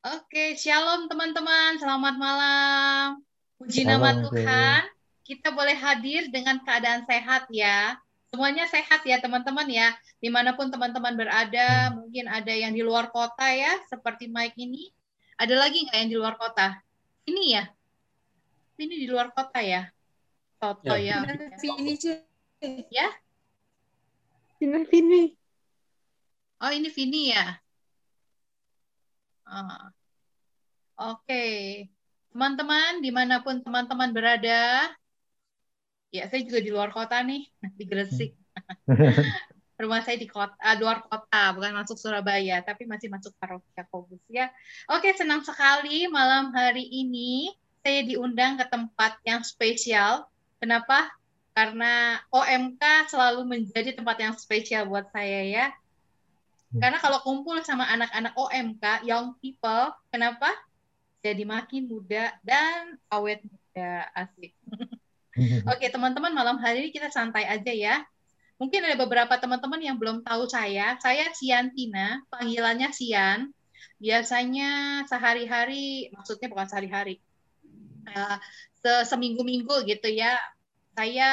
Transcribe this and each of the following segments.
Oke, shalom teman-teman. Selamat malam. Puji nama Tuhan. Kita boleh hadir dengan keadaan sehat ya. Semuanya sehat ya teman-teman ya. Di mana pun teman-teman berada, mungkin ada yang di luar kota ya, seperti Mike ini. Ada lagi nggak yang di luar kota? Ini ya. Ini di luar kota ya. Toto ya. ya. Ini Ya. Ini Vini. Oh, ini Vini ya. Ah. Oke, okay. teman-teman di mana pun teman-teman berada, ya saya juga di luar kota nih, di Gresik. Rumah saya di kota, uh, luar kota, bukan masuk Surabaya, tapi masih masuk Paroki Yakobus ya. Oke, senang sekali malam hari ini saya diundang ke tempat yang spesial. Kenapa? Karena OMK selalu menjadi tempat yang spesial buat saya ya karena kalau kumpul sama anak-anak OMK, young people, kenapa? Jadi makin muda dan awet muda, asik. Oke, teman-teman, malam hari ini kita santai aja ya. Mungkin ada beberapa teman-teman yang belum tahu saya. Saya Siantina, panggilannya Sian. Biasanya sehari-hari, maksudnya bukan sehari-hari, uh, seminggu-minggu gitu ya. Saya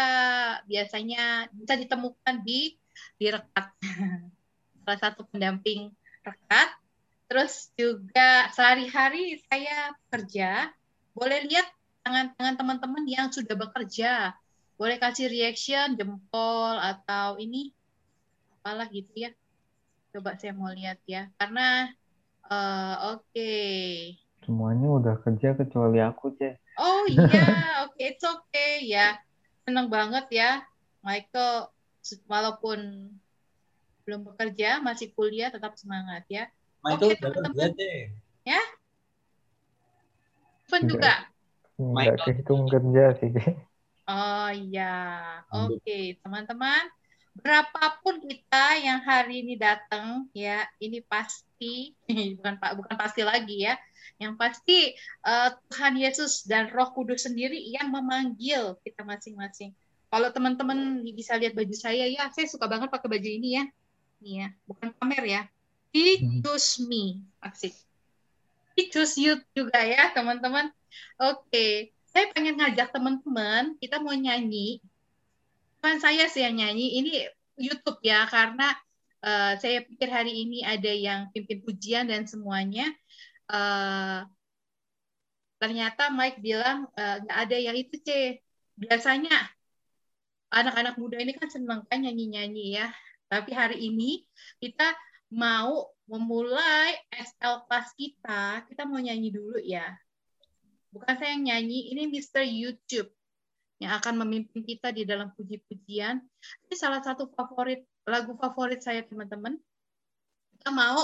biasanya bisa ditemukan di di rekat. salah satu pendamping rekat. Terus juga sehari-hari saya kerja, boleh lihat tangan-tangan teman-teman yang sudah bekerja. Boleh kasih reaction, jempol, atau ini, apalah gitu ya. Coba saya mau lihat ya. Karena, uh, oke. Okay. Semuanya udah kerja kecuali aku, Ceh. Oh iya, oke, okay, it's okay ya. Senang banget ya, Michael. Walaupun belum bekerja, masih kuliah, tetap semangat ya. Ma, Oke, okay, teman-teman. Ya? Pun juga. Enggak kehitung kerja sih. Oh iya. Oke, okay, teman-teman. Berapapun kita yang hari ini datang ya, ini pasti bukan Pak bukan pasti lagi ya. Yang pasti uh, Tuhan Yesus dan Roh Kudus sendiri yang memanggil kita masing-masing. Kalau teman-teman bisa lihat baju saya ya, saya suka banget pakai baju ini ya nih ya, bukan pamer ya. He hmm. choose me, asik. He choose you juga ya teman-teman. Oke, okay. saya pengen ngajak teman-teman, kita mau nyanyi. Bukan saya sih yang nyanyi, ini YouTube ya, karena uh, saya pikir hari ini ada yang pimpin pujian dan semuanya. Uh, ternyata Mike bilang eh, nggak uh, ada yang itu c biasanya anak-anak muda ini kan seneng kan nyanyi-nyanyi ya tapi hari ini kita mau memulai SL kelas kita, kita mau nyanyi dulu ya. Bukan saya yang nyanyi, ini Mr. YouTube yang akan memimpin kita di dalam puji-pujian. Ini salah satu favorit lagu favorit saya teman-teman. Kita mau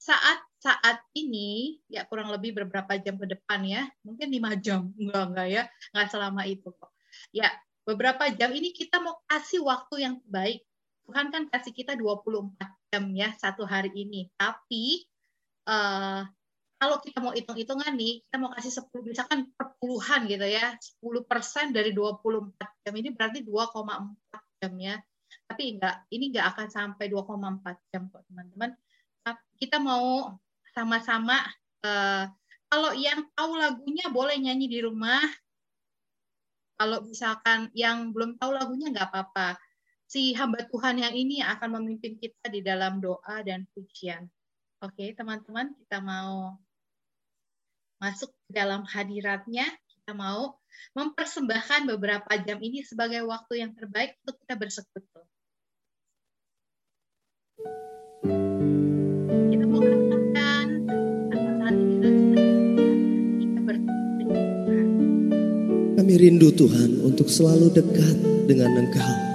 saat-saat ini ya kurang lebih beberapa jam ke depan ya, mungkin lima jam, enggak enggak ya, enggak selama itu kok. Ya beberapa jam ini kita mau kasih waktu yang baik Tuhan kan kasih kita 24 jam ya satu hari ini. Tapi uh, kalau kita mau hitung-hitungan nih, kita mau kasih 10 misalkan perpuluhan gitu ya, 10 persen dari 24 jam ini berarti 2,4 jam ya. Tapi enggak, ini enggak akan sampai 2,4 jam kok teman-teman. Kita mau sama-sama uh, kalau yang tahu lagunya boleh nyanyi di rumah. Kalau misalkan yang belum tahu lagunya nggak apa-apa si hamba Tuhan yang ini akan memimpin kita di dalam doa dan pujian. Oke, teman-teman, kita mau masuk ke dalam hadiratnya. Kita mau mempersembahkan beberapa jam ini sebagai waktu yang terbaik untuk kita bersekutu. Kami rindu Tuhan untuk selalu dekat dengan Engkau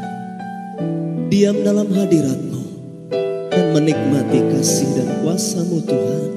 diam dalam hadiratmu dan menikmati kasih dan kuasamu Tuhan.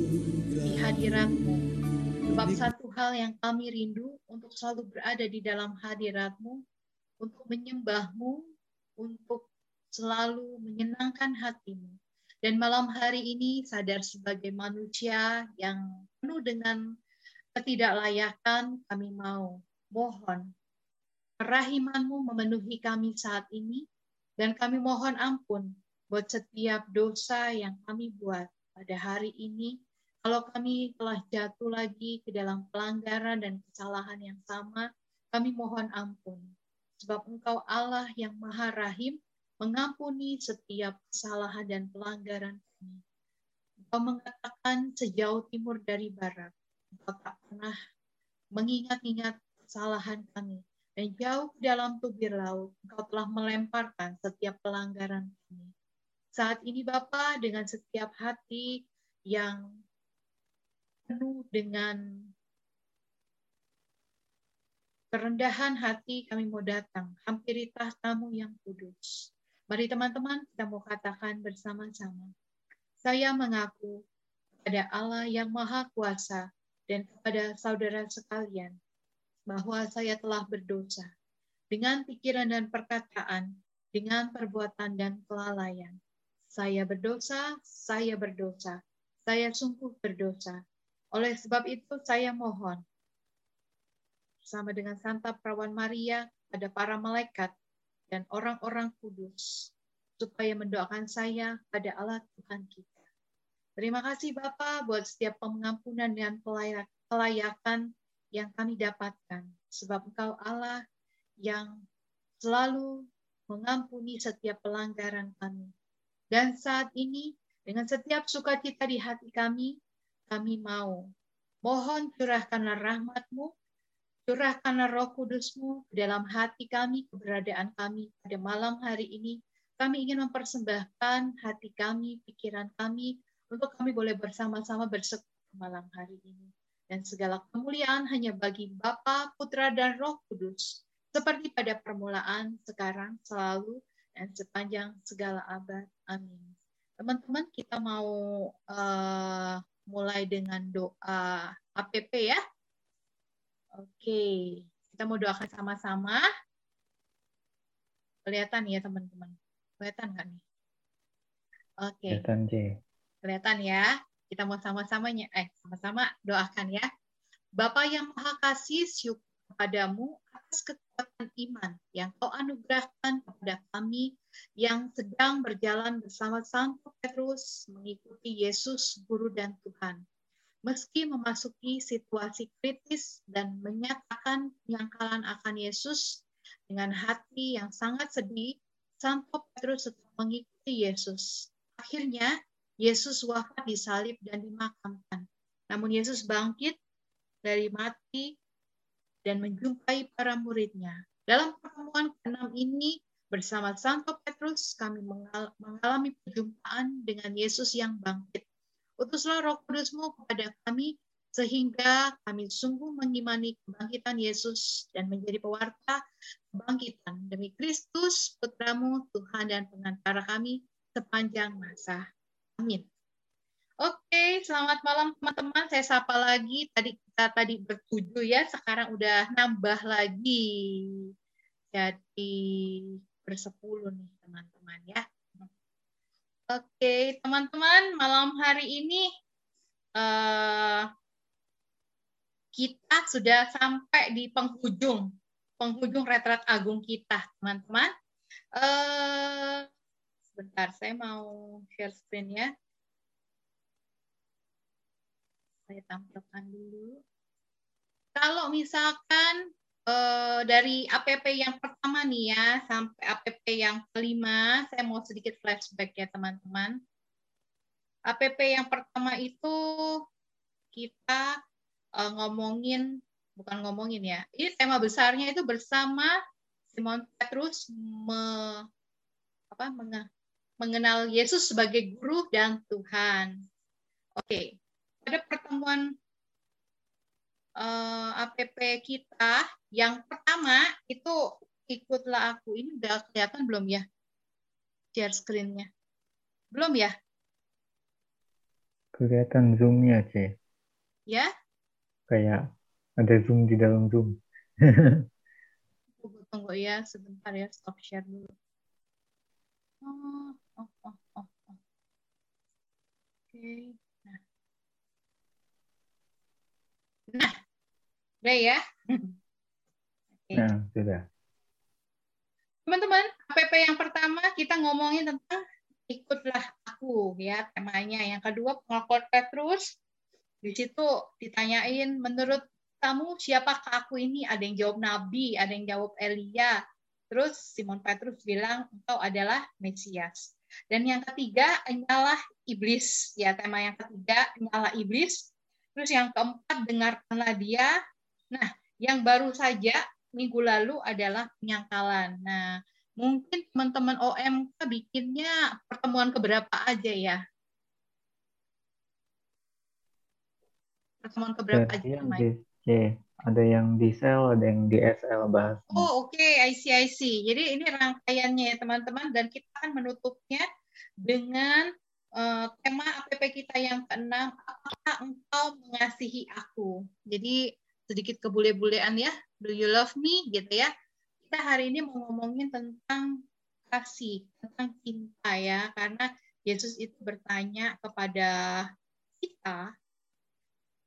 Di hadiratmu. Sebab satu hal yang kami rindu untuk selalu berada di dalam hadiratmu, untuk menyembahmu, untuk selalu menyenangkan hatimu. Dan malam hari ini sadar sebagai manusia yang penuh dengan ketidaklayakan, kami mau mohon kerahimanmu memenuhi kami saat ini, dan kami mohon ampun buat setiap dosa yang kami buat pada hari ini. Kalau kami telah jatuh lagi ke dalam pelanggaran dan kesalahan yang sama, kami mohon ampun. Sebab Engkau Allah yang Maha Rahim, mengampuni setiap kesalahan dan pelanggaran kami. Engkau mengatakan sejauh timur dari barat, Engkau tak pernah mengingat-ingat kesalahan kami, dan jauh dalam tubir laut, Engkau telah melemparkan setiap pelanggaran kami. Saat ini Bapa dengan setiap hati yang penuh dengan kerendahan hati kami mau datang, hampiri tahtamu yang kudus. Mari teman-teman kita mau katakan bersama-sama. Saya mengaku kepada Allah yang Maha Kuasa dan kepada saudara sekalian bahwa saya telah berdosa dengan pikiran dan perkataan, dengan perbuatan dan kelalaian. Saya berdosa, saya berdosa, saya sungguh berdosa. Oleh sebab itu saya mohon bersama dengan Santa Perawan Maria pada para malaikat dan orang-orang kudus supaya mendoakan saya pada Allah Tuhan kita Terima kasih Bapak buat setiap pengampunan dan kelayakan yang kami dapatkan. Sebab Engkau Allah yang selalu mengampuni setiap pelanggaran kami. Dan saat ini, dengan setiap sukacita di hati kami, kami mau. Mohon curahkanlah rahmatmu, curahkanlah roh kudusmu dalam hati kami, keberadaan kami pada malam hari ini. Kami ingin mempersembahkan hati kami, pikiran kami, untuk kami boleh bersama-sama berseru malam hari ini. Dan segala kemuliaan hanya bagi Bapa, Putra, dan Roh Kudus, seperti pada permulaan, sekarang, selalu, dan sepanjang segala abad. Amin. Teman-teman, kita mau uh, mulai dengan doa APP ya. Oke, kita mau doakan sama-sama. Kelihatan ya teman-teman? Kelihatan nggak nih? Oke. Kelihatan, C. Kelihatan ya. Kita mau sama-samanya, eh sama-sama doakan ya. Bapak yang Maha Kasih, syukur kepadamu atas kekuatan iman yang kau anugerahkan kepada kami yang sedang berjalan bersama Santo Petrus mengikuti Yesus, Guru dan Tuhan. Meski memasuki situasi kritis dan menyatakan penyangkalan akan Yesus dengan hati yang sangat sedih, Santo Petrus tetap mengikuti Yesus. Akhirnya, Yesus wafat disalib dan dimakamkan. Namun Yesus bangkit dari mati dan menjumpai para muridnya. Dalam pertemuan ke-6 ini, bersama Santo Petrus, kami mengalami perjumpaan dengan Yesus yang bangkit. Utuslah roh kudusmu kepada kami, sehingga kami sungguh mengimani kebangkitan Yesus dan menjadi pewarta kebangkitan demi Kristus, Putramu, Tuhan dan pengantara kami sepanjang masa. Amin. Oke, selamat malam teman-teman. Saya sapa lagi. Tadi kita tadi bertujuh ya, sekarang udah nambah lagi. Jadi bersepuluh nih teman-teman ya. Oke, teman-teman, malam hari ini uh, kita sudah sampai di penghujung penghujung retret agung kita, teman-teman. Uh, Sebentar, saya mau share screen ya. Saya tampilkan dulu. Kalau misalkan eh, dari APP yang pertama nih ya, sampai APP yang kelima, saya mau sedikit flashback ya teman-teman. APP yang pertama itu kita eh, ngomongin, bukan ngomongin ya, ini tema besarnya itu bersama Simon Petrus me, apa, mengenal Yesus sebagai guru dan Tuhan. Oke, pada pertemuan uh, eh, APP kita yang pertama itu ikutlah aku. Ini udah kelihatan belum ya? Share screen-nya. Belum ya? Kelihatan zoom-nya, C. Ya? Kayak ada zoom di dalam zoom. Tunggu, tunggu ya, sebentar ya, stop share dulu. Oh, oh, oh, oh, oh. Oke. Nah. Nah. Udah ya. Okay. Sudah. Teman-teman, APP yang pertama kita ngomongin tentang ikutlah aku ya temanya. Yang kedua pengakuan Petrus. Di situ ditanyain menurut kamu siapakah aku ini? Ada yang jawab nabi, ada yang jawab Elia, Terus Simon Petrus bilang engkau adalah Mesias. Dan yang ketiga nyala iblis. Ya tema yang ketiga nyala iblis. Terus yang keempat dengarkanlah dia. Nah, yang baru saja minggu lalu adalah penyangkalan. Nah, mungkin teman-teman OMK bikinnya pertemuan keberapa aja ya? Pertemuan keberapa aja, yang di C, ada yang di sel, ada yang di SL bahas. Oh, oke, okay. I see, I see. Jadi ini rangkaiannya ya, teman-teman, dan kita akan menutupnya dengan uh, tema APP kita yang keenam, apakah engkau mengasihi aku? Jadi sedikit kebule-bulean ya, do you love me gitu ya. Kita hari ini mau ngomongin tentang kasih, tentang cinta ya, karena Yesus itu bertanya kepada kita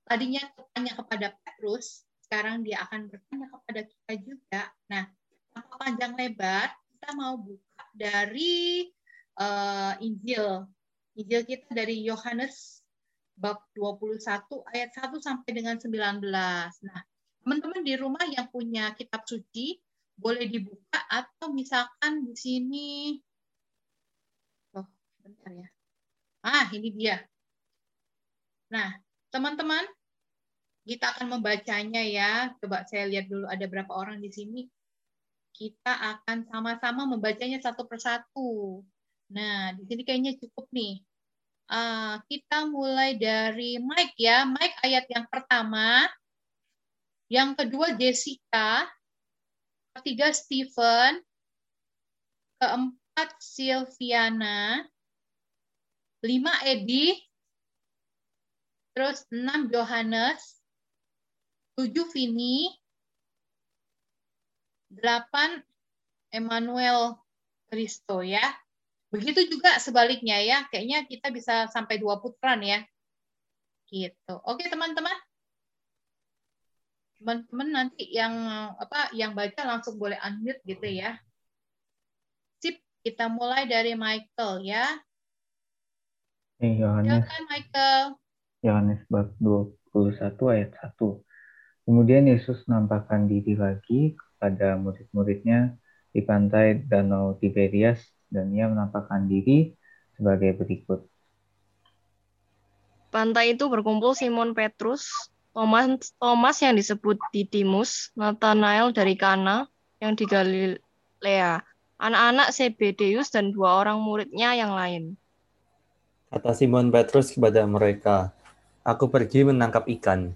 tadinya bertanya kepada Petrus, sekarang dia akan bertanya kepada kita juga. Nah, tanpa panjang lebar, kita mau buka dari uh, Injil. Injil kita dari Yohanes bab 21 ayat 1 sampai dengan 19. Nah, teman-teman di rumah yang punya kitab suci boleh dibuka atau misalkan di sini Oh, bentar ya. Ah, ini dia. Nah, Teman-teman, kita akan membacanya ya. Coba saya lihat dulu ada berapa orang di sini. Kita akan sama-sama membacanya satu persatu. Nah, di sini kayaknya cukup nih. Uh, kita mulai dari Mike ya. Mike ayat yang pertama. Yang kedua Jessica. Ketiga Stephen. Keempat Silviana. Lima Edi terus 6 Yohanes, 7 Vini, 8 Emmanuel Kristo ya. Begitu juga sebaliknya ya, kayaknya kita bisa sampai dua putaran ya. Gitu. Oke teman-teman. Teman-teman nanti yang apa yang baca langsung boleh unmute gitu ya. Sip, kita mulai dari Michael ya. Eh, Yohanes. Silakan Michael. Yohanes bab 21 ayat 1. Kemudian Yesus menampakkan diri lagi kepada murid-muridnya di pantai Danau Tiberias dan ia menampakkan diri sebagai berikut. Pantai itu berkumpul Simon Petrus, Thomas, Thomas yang disebut Didimus, Nathanael dari Kana yang di Galilea, anak-anak Zebedeus dan dua orang muridnya yang lain. Kata Simon Petrus kepada mereka, Aku pergi menangkap ikan.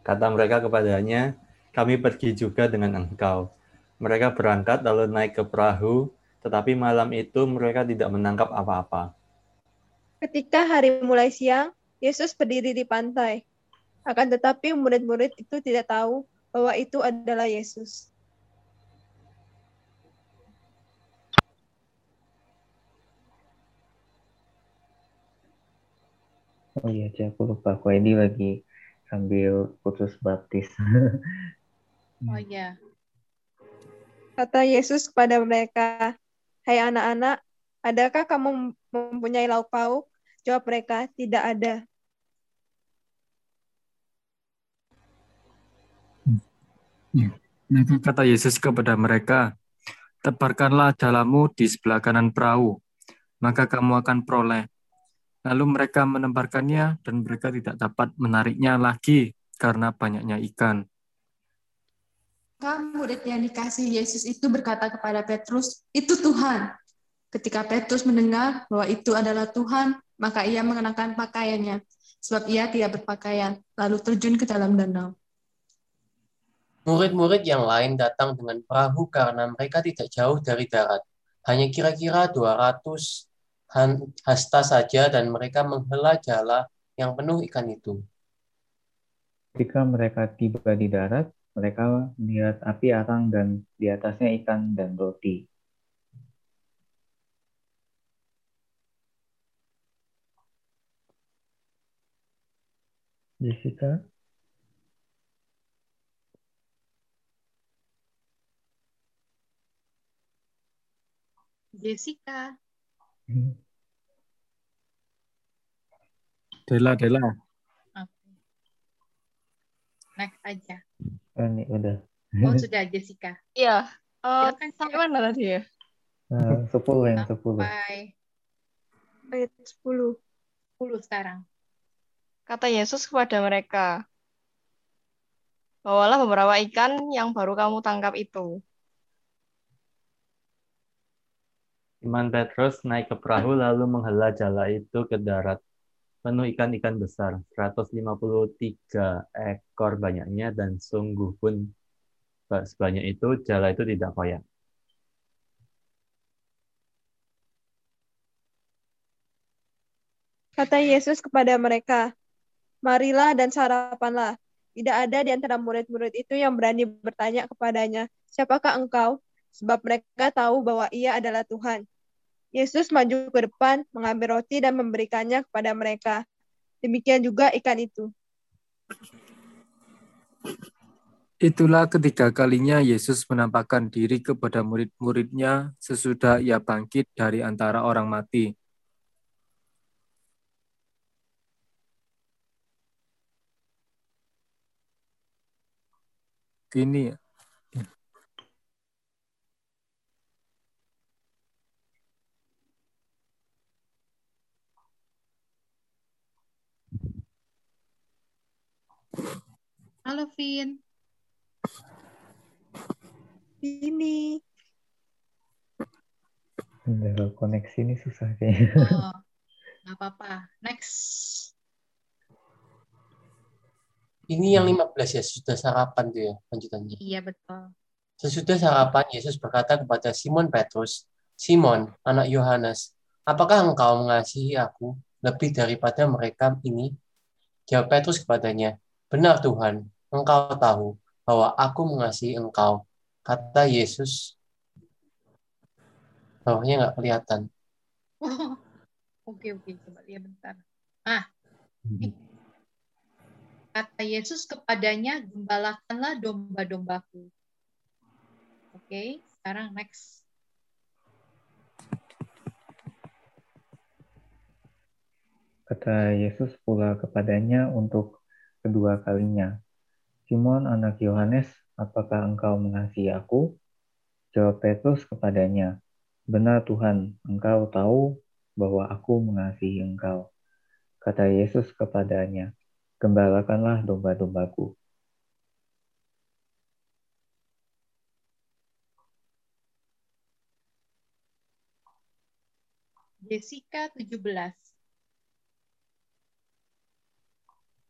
Kata mereka kepadanya, kami pergi juga dengan engkau. Mereka berangkat lalu naik ke perahu, tetapi malam itu mereka tidak menangkap apa-apa. Ketika hari mulai siang, Yesus berdiri di pantai. Akan tetapi murid-murid itu tidak tahu bahwa itu adalah Yesus. Oh iya, aku lupa. Aku Edi lagi sambil putus baptis. oh iya. Kata Yesus kepada mereka, Hai anak-anak, adakah kamu mempunyai lauk pauk? Jawab mereka, tidak ada. Maka kata Yesus kepada mereka, tebarkanlah jalamu di sebelah kanan perahu, maka kamu akan peroleh Lalu mereka menemparkannya dan mereka tidak dapat menariknya lagi karena banyaknya ikan. Maka murid yang dikasih Yesus itu berkata kepada Petrus, itu Tuhan. Ketika Petrus mendengar bahwa itu adalah Tuhan, maka ia mengenakan pakaiannya, sebab ia tidak berpakaian, lalu terjun ke dalam danau. Murid-murid yang lain datang dengan perahu karena mereka tidak jauh dari darat, hanya kira-kira 200 hasta saja dan mereka menghela jala yang penuh ikan itu. Ketika mereka tiba di darat, mereka melihat api arang dan di atasnya ikan dan roti. Jessica? Jessica. Dela, Dela. Oke. Next aja. Ini udah. Oh, sudah Jessica. Iya. Uh, Silakan, sampai mana tadi ya? Uh, 10 yang 10. Sampai Ayat 10. 10 sekarang. Kata Yesus kepada mereka, Bawalah beberapa ikan yang baru kamu tangkap itu. Simon Petrus naik ke perahu lalu menghela jala itu ke darat. Penuh ikan-ikan besar, 153 ekor banyaknya dan sungguh pun sebanyak itu jala itu tidak koyak. Kata Yesus kepada mereka, Marilah dan sarapanlah. Tidak ada di antara murid-murid itu yang berani bertanya kepadanya, Siapakah engkau? Sebab mereka tahu bahwa ia adalah Tuhan. Yesus maju ke depan, mengambil roti dan memberikannya kepada mereka. Demikian juga ikan itu. Itulah ketiga kalinya Yesus menampakkan diri kepada murid-muridnya sesudah ia bangkit dari antara orang mati. Kini Halo, Vin. Ini. Kalau koneksi ini susah kayaknya. Oh, nggak apa-apa. Next. Ini yang 15 ya, sudah sarapan tuh ya, lanjutannya. Iya, betul. Sesudah sarapan, Yesus berkata kepada Simon Petrus, Simon, anak Yohanes, apakah engkau mengasihi aku lebih daripada mereka ini? Jawab Petrus kepadanya, benar Tuhan, engkau tahu bahwa aku mengasihi engkau. Kata Yesus, bawahnya nggak kelihatan. Oh, oke oke coba lihat bentar. Ah, kata Yesus kepadanya, gembalakanlah domba-dombaku. Oke, sekarang next. Kata Yesus pula kepadanya untuk kedua kalinya, Simon anak Yohanes, apakah engkau mengasihi aku? Jawab Petrus kepadanya, Benar Tuhan, engkau tahu bahwa aku mengasihi engkau. Kata Yesus kepadanya, Gembalakanlah domba-dombaku. Jessica 17.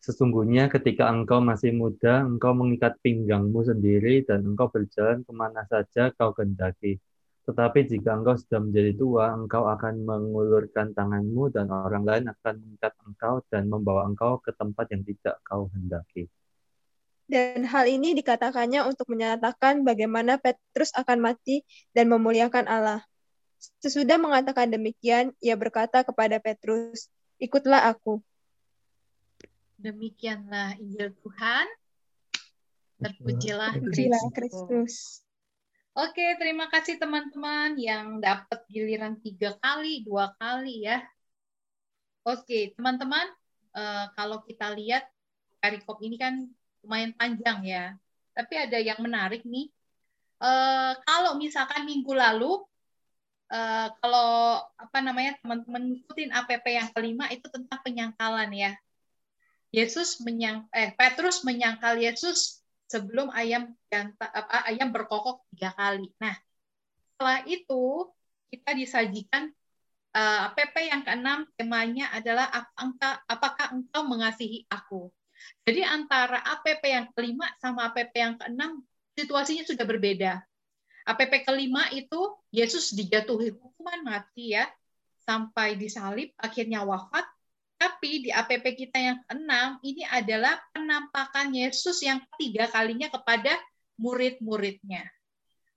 sesungguhnya ketika engkau masih muda, engkau mengikat pinggangmu sendiri dan engkau berjalan ke mana saja kau kehendaki. Tetapi jika engkau sudah menjadi tua, engkau akan mengulurkan tanganmu dan orang lain akan mengikat engkau dan membawa engkau ke tempat yang tidak kau hendaki. Dan hal ini dikatakannya untuk menyatakan bagaimana Petrus akan mati dan memuliakan Allah. Sesudah mengatakan demikian, ia berkata kepada Petrus, "Ikutlah aku." Demikianlah Injil Tuhan. Terpujilah Kristus. Oke, terima kasih teman-teman yang dapat giliran tiga kali, dua kali ya. Oke, teman-teman, uh, kalau kita lihat perikop ini kan lumayan panjang ya. Tapi ada yang menarik nih. Uh, kalau misalkan minggu lalu uh, kalau apa namanya teman-teman ngikutin APP yang kelima itu tentang penyangkalan ya. Yesus menyang eh Petrus menyangkal Yesus sebelum ayam janta, apa, ayam berkokok tiga kali. Nah, setelah itu kita disajikan uh, PP yang keenam temanya adalah apakah engkau mengasihi aku. Jadi antara APP yang kelima sama APP yang keenam situasinya sudah berbeda. APP kelima itu Yesus dijatuhi hukuman mati ya sampai disalib akhirnya wafat. Tapi di APP kita yang keenam ini adalah penampakan Yesus yang ketiga kalinya kepada murid-muridnya.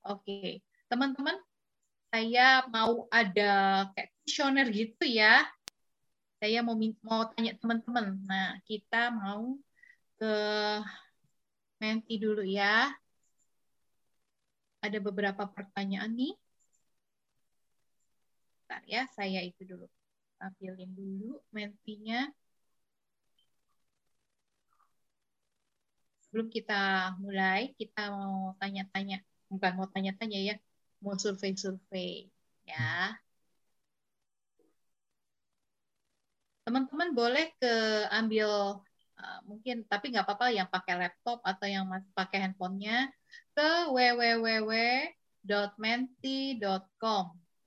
Oke, teman-teman, saya mau ada kayak gitu ya. Saya mau mau tanya teman-teman. Nah, kita mau ke Menti dulu ya. Ada beberapa pertanyaan nih. Bentar ya, saya itu dulu. Tampilin dulu mentinya. Sebelum kita mulai, kita mau tanya-tanya. Bukan mau tanya-tanya ya, mau survei-survei. Ya. Teman-teman boleh ke ambil uh, mungkin tapi nggak apa-apa yang pakai laptop atau yang pakai handphonenya ke www.menti.com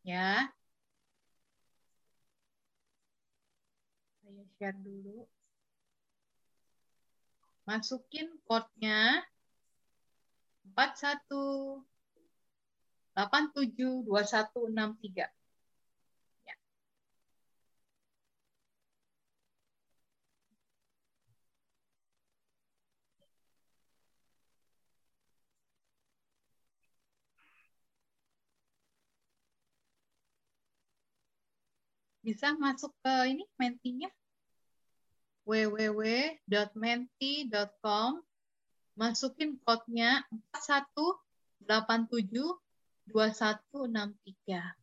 ya. Saya share dulu. Masukin code-nya 41 87 2163. bisa masuk ke ini mentinya www.menti.com masukin code-nya 41872163.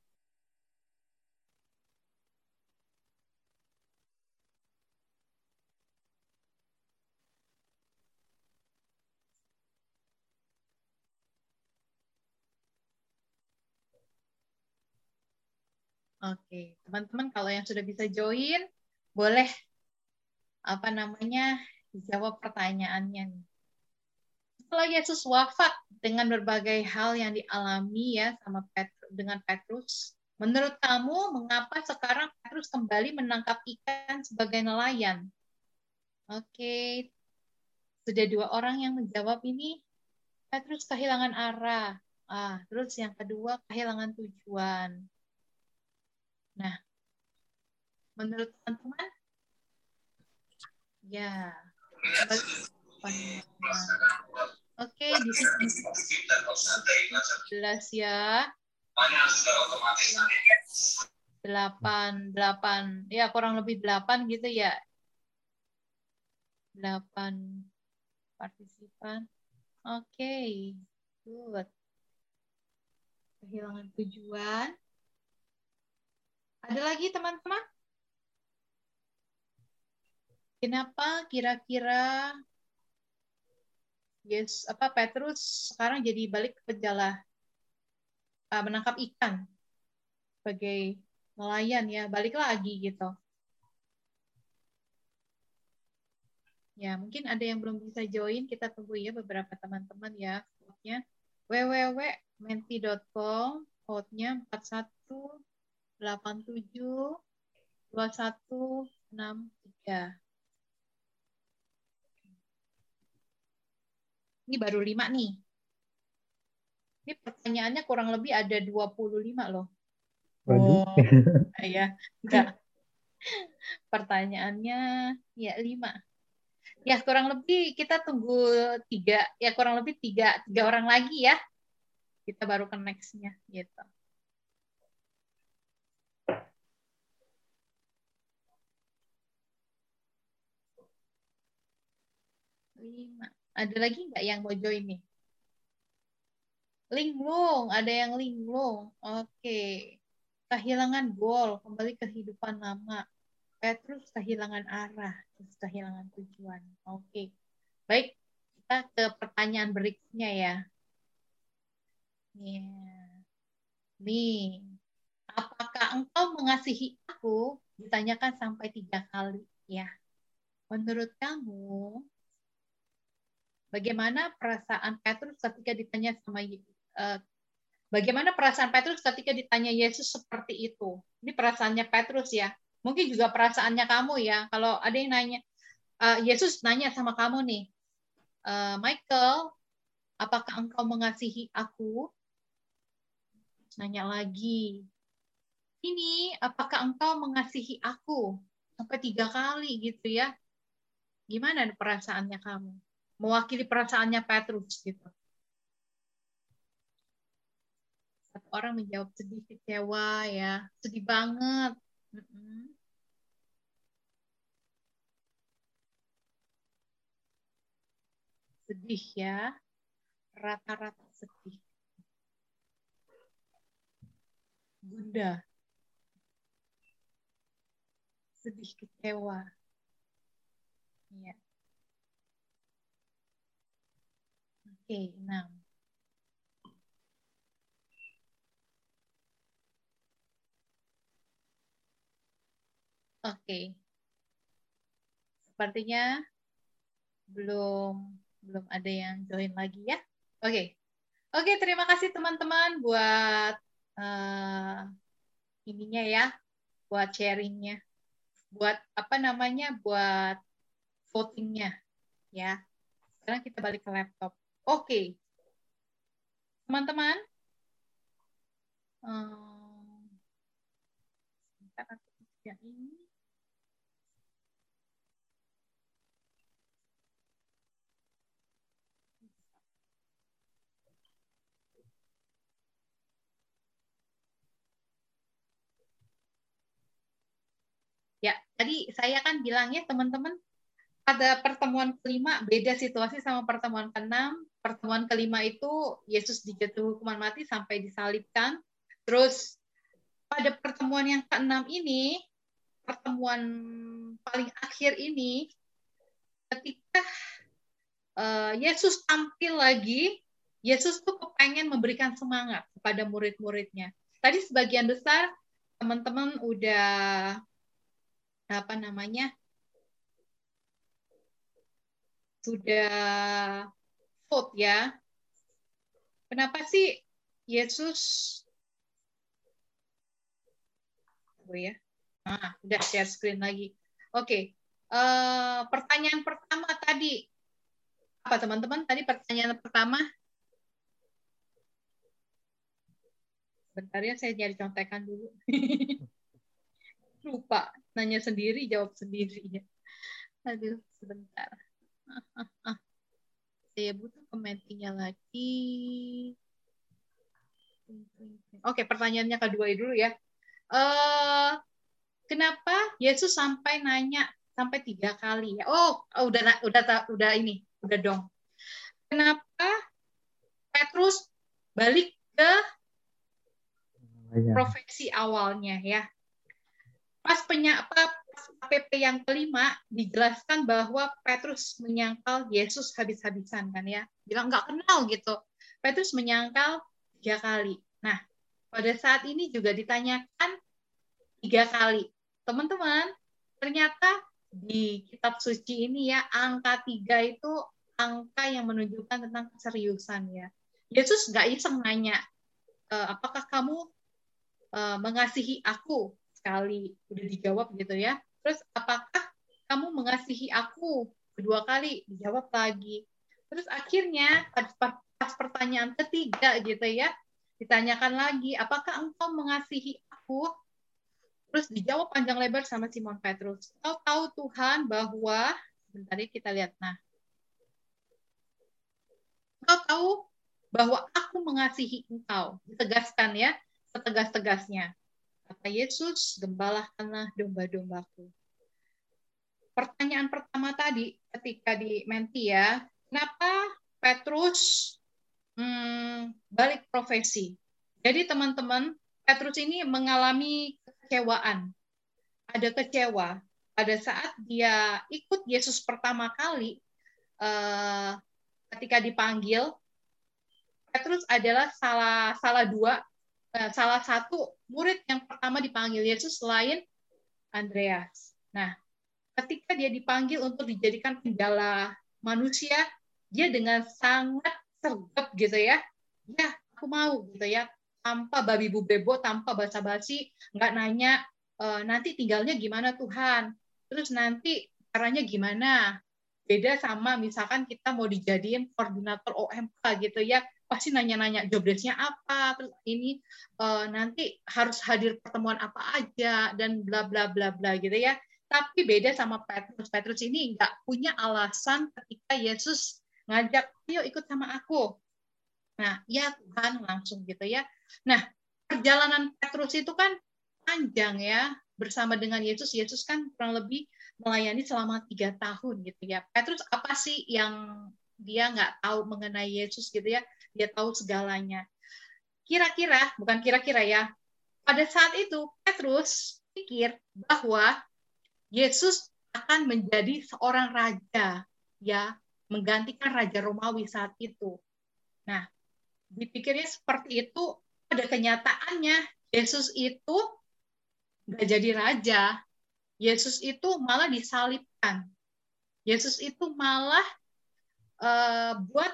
Oke, teman-teman kalau yang sudah bisa join, boleh apa namanya dijawab pertanyaannya nih. Setelah Yesus wafat dengan berbagai hal yang dialami ya sama Petrus, dengan Petrus, menurut kamu mengapa sekarang Petrus kembali menangkap ikan sebagai nelayan? Oke, sudah dua orang yang menjawab ini. Petrus kehilangan arah. Ah, terus yang kedua kehilangan tujuan. Nah, menurut teman-teman, ya, Oke, di sini jelas ya. Delapan, delapan, ya kurang lebih delapan gitu ya. Delapan partisipan. Oke, okay. good. Kehilangan tujuan. Ada lagi teman-teman? Kenapa kira-kira Yes, apa Petrus sekarang jadi balik ke penjala uh, menangkap ikan sebagai nelayan ya, balik lagi gitu. Ya, mungkin ada yang belum bisa join, kita tunggu ya beberapa teman-teman ya. Code-nya www.menti.com, code-nya 41 87 2163. Ini baru 5 nih. Ini pertanyaannya kurang lebih ada 25 loh. Oh, ya, enggak. Pertanyaannya ya 5. Ya kurang lebih kita tunggu tiga, ya kurang lebih tiga, tiga orang lagi ya. Kita baru ke next-nya gitu. lima. Ada lagi nggak yang mau join nih? Linglung, ada yang linglung. Oke. Kehilangan gol, kembali kehidupan lama. Petrus kehilangan arah, terus kehilangan tujuan. Oke. Baik, kita ke pertanyaan berikutnya ya. Ya. Nih, apakah engkau mengasihi aku? Ditanyakan sampai tiga kali. Ya. Menurut kamu, bagaimana perasaan Petrus ketika ditanya sama uh, bagaimana perasaan Petrus ketika ditanya Yesus seperti itu. Ini perasaannya Petrus ya. Mungkin juga perasaannya kamu ya. Kalau ada yang nanya, uh, Yesus nanya sama kamu nih, uh, Michael, apakah engkau mengasihi aku? Nanya lagi, ini apakah engkau mengasihi aku? Sampai tiga kali gitu ya. Gimana perasaannya kamu? Mewakili perasaannya Petrus gitu. Satu orang menjawab sedih kecewa ya, sedih banget. sedih ya. Rata-rata sedih. Bunda. Sedih kecewa. Ya. Oke, enam. Oke. Sepertinya belum belum ada yang join lagi ya. Oke. Oke, terima kasih teman-teman buat uh, ininya ya, buat sharingnya, buat apa namanya, buat votingnya ya. Sekarang kita balik ke laptop. Oke, teman-teman. Sebentar aku ini. Ya, tadi saya kan bilangnya teman-teman pada pertemuan kelima beda situasi sama pertemuan keenam. Pertemuan kelima itu Yesus dijatuh hukuman mati sampai disalibkan. Terus pada pertemuan yang keenam ini, pertemuan paling akhir ini, ketika uh, Yesus tampil lagi, Yesus tuh kepengen memberikan semangat kepada murid-muridnya. Tadi sebagian besar teman-teman udah apa namanya sudah vote ya. Kenapa sih Yesus oh ya? Ah, udah share screen lagi. Oke. Okay. Uh, eh, pertanyaan pertama tadi apa teman-teman? Tadi pertanyaan pertama Bentar ya, saya nyari contekan dulu. lupa nanya sendiri jawab sendiri ya aduh sebentar saya butuh komentarnya lagi. Oke pertanyaannya kedua dulu ya. Uh, kenapa Yesus sampai nanya sampai tiga kali ya? Oh, oh udah udah udah ini udah dong. Kenapa Petrus balik ke profesi awalnya ya? Pas penyapa KPP yang kelima dijelaskan bahwa Petrus menyangkal Yesus habis-habisan kan ya. Bilang nggak kenal gitu. Petrus menyangkal tiga kali. Nah pada saat ini juga ditanyakan tiga kali. Teman-teman ternyata di kitab suci ini ya angka tiga itu angka yang menunjukkan tentang keseriusan ya. Yesus nggak iseng nanya e, apakah kamu uh, mengasihi aku sekali udah dijawab gitu ya. Terus apakah kamu mengasihi aku? Kedua kali dijawab lagi. Terus akhirnya pas, pertanyaan ketiga gitu ya ditanyakan lagi apakah engkau mengasihi aku? Terus dijawab panjang lebar sama Simon Petrus kau tahu Tuhan bahwa sebentar ya kita lihat. Nah. Engkau tahu bahwa aku mengasihi engkau ditegaskan ya setegas-tegasnya Kata Yesus, gembalakanlah domba-dombaku. Pertanyaan pertama tadi ketika di Menti ya, kenapa Petrus hmm, balik profesi? Jadi teman-teman, Petrus ini mengalami kekecewaan. Ada kecewa pada saat dia ikut Yesus pertama kali uh, ketika dipanggil Petrus adalah salah salah dua Eh, salah satu murid yang pertama dipanggil Yesus selain Andreas. Nah, ketika dia dipanggil untuk dijadikan penjala manusia, dia dengan sangat sergap gitu ya. Ya, aku mau gitu ya. Tanpa babi bu bebo, tanpa basa-basi, nggak nanya e, nanti tinggalnya gimana Tuhan. Terus nanti caranya gimana? Beda sama misalkan kita mau dijadiin koordinator OMK gitu ya pasti nanya-nanya job desk-nya apa, terus ini uh, nanti harus hadir pertemuan apa aja dan bla bla bla bla gitu ya. Tapi beda sama Petrus. Petrus ini nggak punya alasan ketika Yesus ngajak, "Ayo ikut sama aku." Nah, ya Tuhan langsung gitu ya. Nah, perjalanan Petrus itu kan panjang ya bersama dengan Yesus. Yesus kan kurang lebih melayani selama tiga tahun gitu ya. Petrus apa sih yang dia nggak tahu mengenai Yesus gitu ya, dia tahu segalanya. Kira-kira, bukan kira-kira ya, pada saat itu Petrus pikir bahwa Yesus akan menjadi seorang raja, ya, menggantikan raja Romawi saat itu. Nah, dipikirnya seperti itu, pada kenyataannya Yesus itu nggak jadi raja. Yesus itu malah disalibkan. Yesus itu malah uh, buat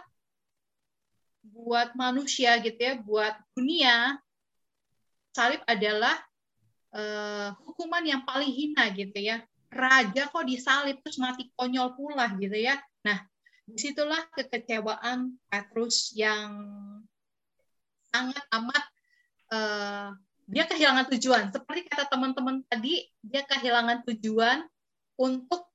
buat manusia gitu ya, buat dunia salib adalah uh, hukuman yang paling hina gitu ya. Raja kok disalib terus mati konyol pula gitu ya. Nah, di situlah kekecewaan Petrus yang sangat amat uh, dia kehilangan tujuan. Seperti kata teman-teman tadi, dia kehilangan tujuan untuk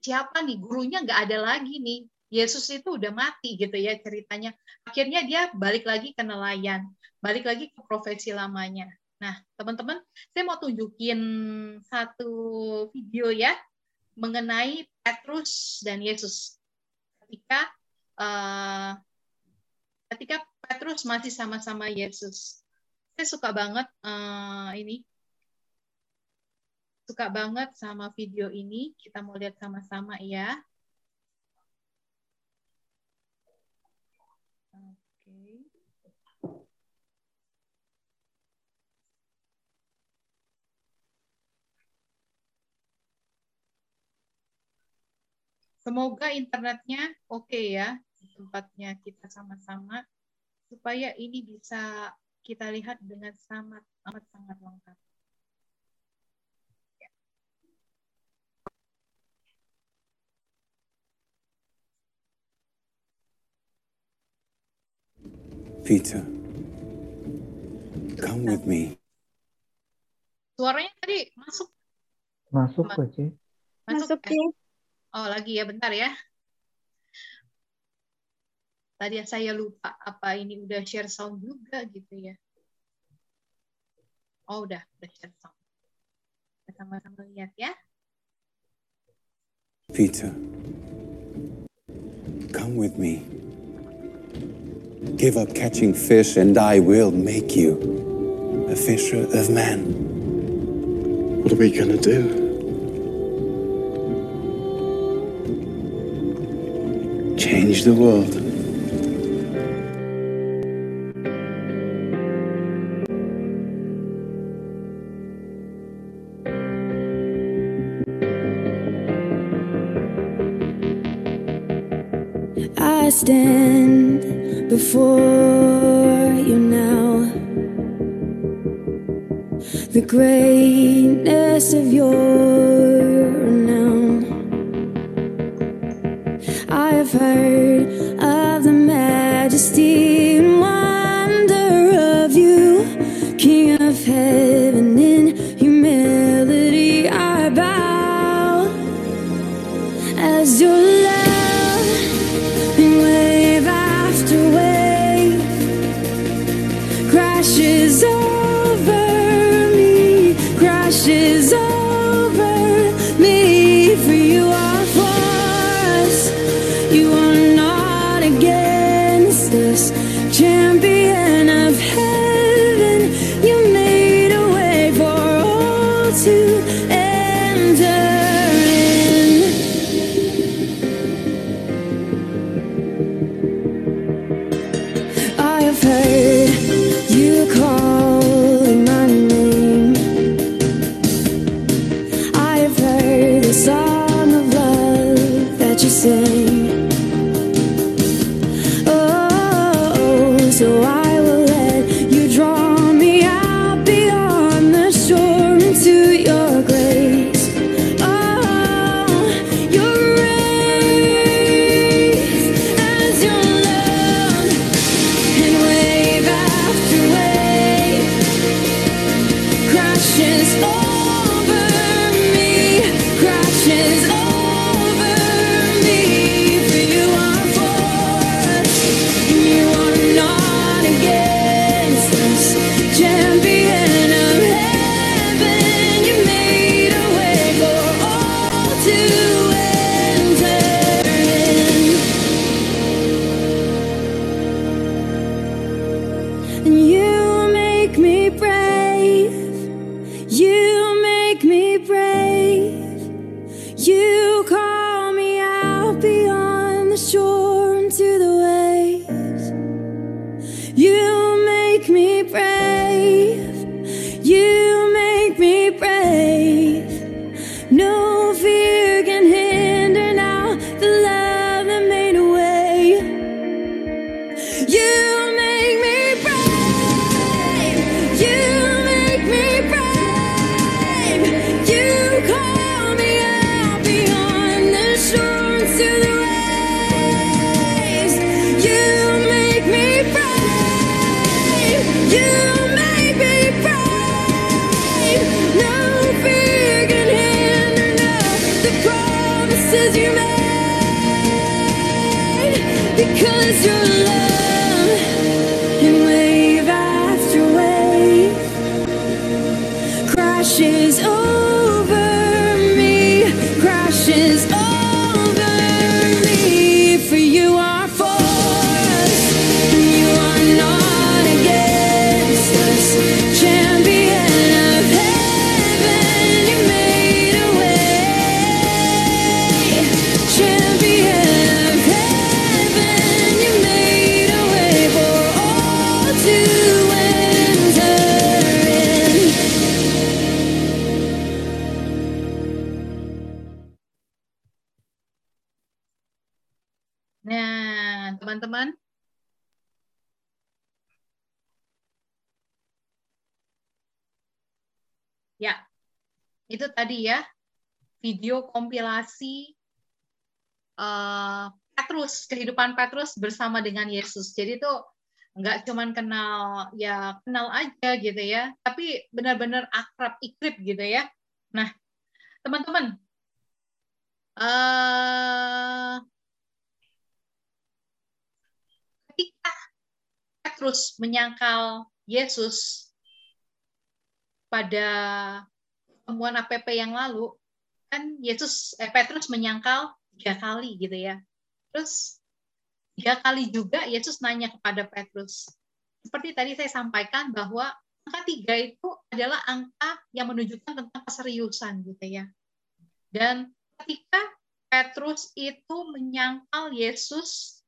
siapa nih gurunya nggak ada lagi nih. Yesus itu udah mati gitu ya ceritanya. Akhirnya dia balik lagi ke nelayan, balik lagi ke profesi lamanya. Nah, teman-teman, saya mau tunjukin satu video ya mengenai Petrus dan Yesus ketika uh, ketika Petrus masih sama-sama Yesus. Saya suka banget uh, ini, suka banget sama video ini. Kita mau lihat sama-sama ya. Semoga internetnya oke okay ya, tempatnya kita sama-sama, supaya ini bisa kita lihat dengan sangat amat sangat lengkap. Peter, come with me. Suaranya tadi masuk. Masuk, Coach. Masuk, masuk ya? Oh, lagi ya, bentar ya. Tadi saya lupa apa ini udah share sound juga gitu ya. Oh, udah, udah share sound. Sama-sama lihat ya. Peter, come with me. Give up catching fish and I will make you a fisher of men. What are we going to do? Change the world. I stand before you now. The greatness of your eh, Petrus, kehidupan Petrus bersama dengan Yesus. Jadi itu nggak cuman kenal ya kenal aja gitu ya, tapi benar-benar akrab ikrip gitu ya. Nah, teman-teman, eh ketika Petrus menyangkal Yesus pada pertemuan APP yang lalu, kan Yesus eh, Petrus menyangkal tiga kali gitu ya. Terus tiga kali juga Yesus nanya kepada Petrus. Seperti tadi saya sampaikan bahwa angka tiga itu adalah angka yang menunjukkan tentang keseriusan gitu ya. Dan ketika Petrus itu menyangkal Yesus,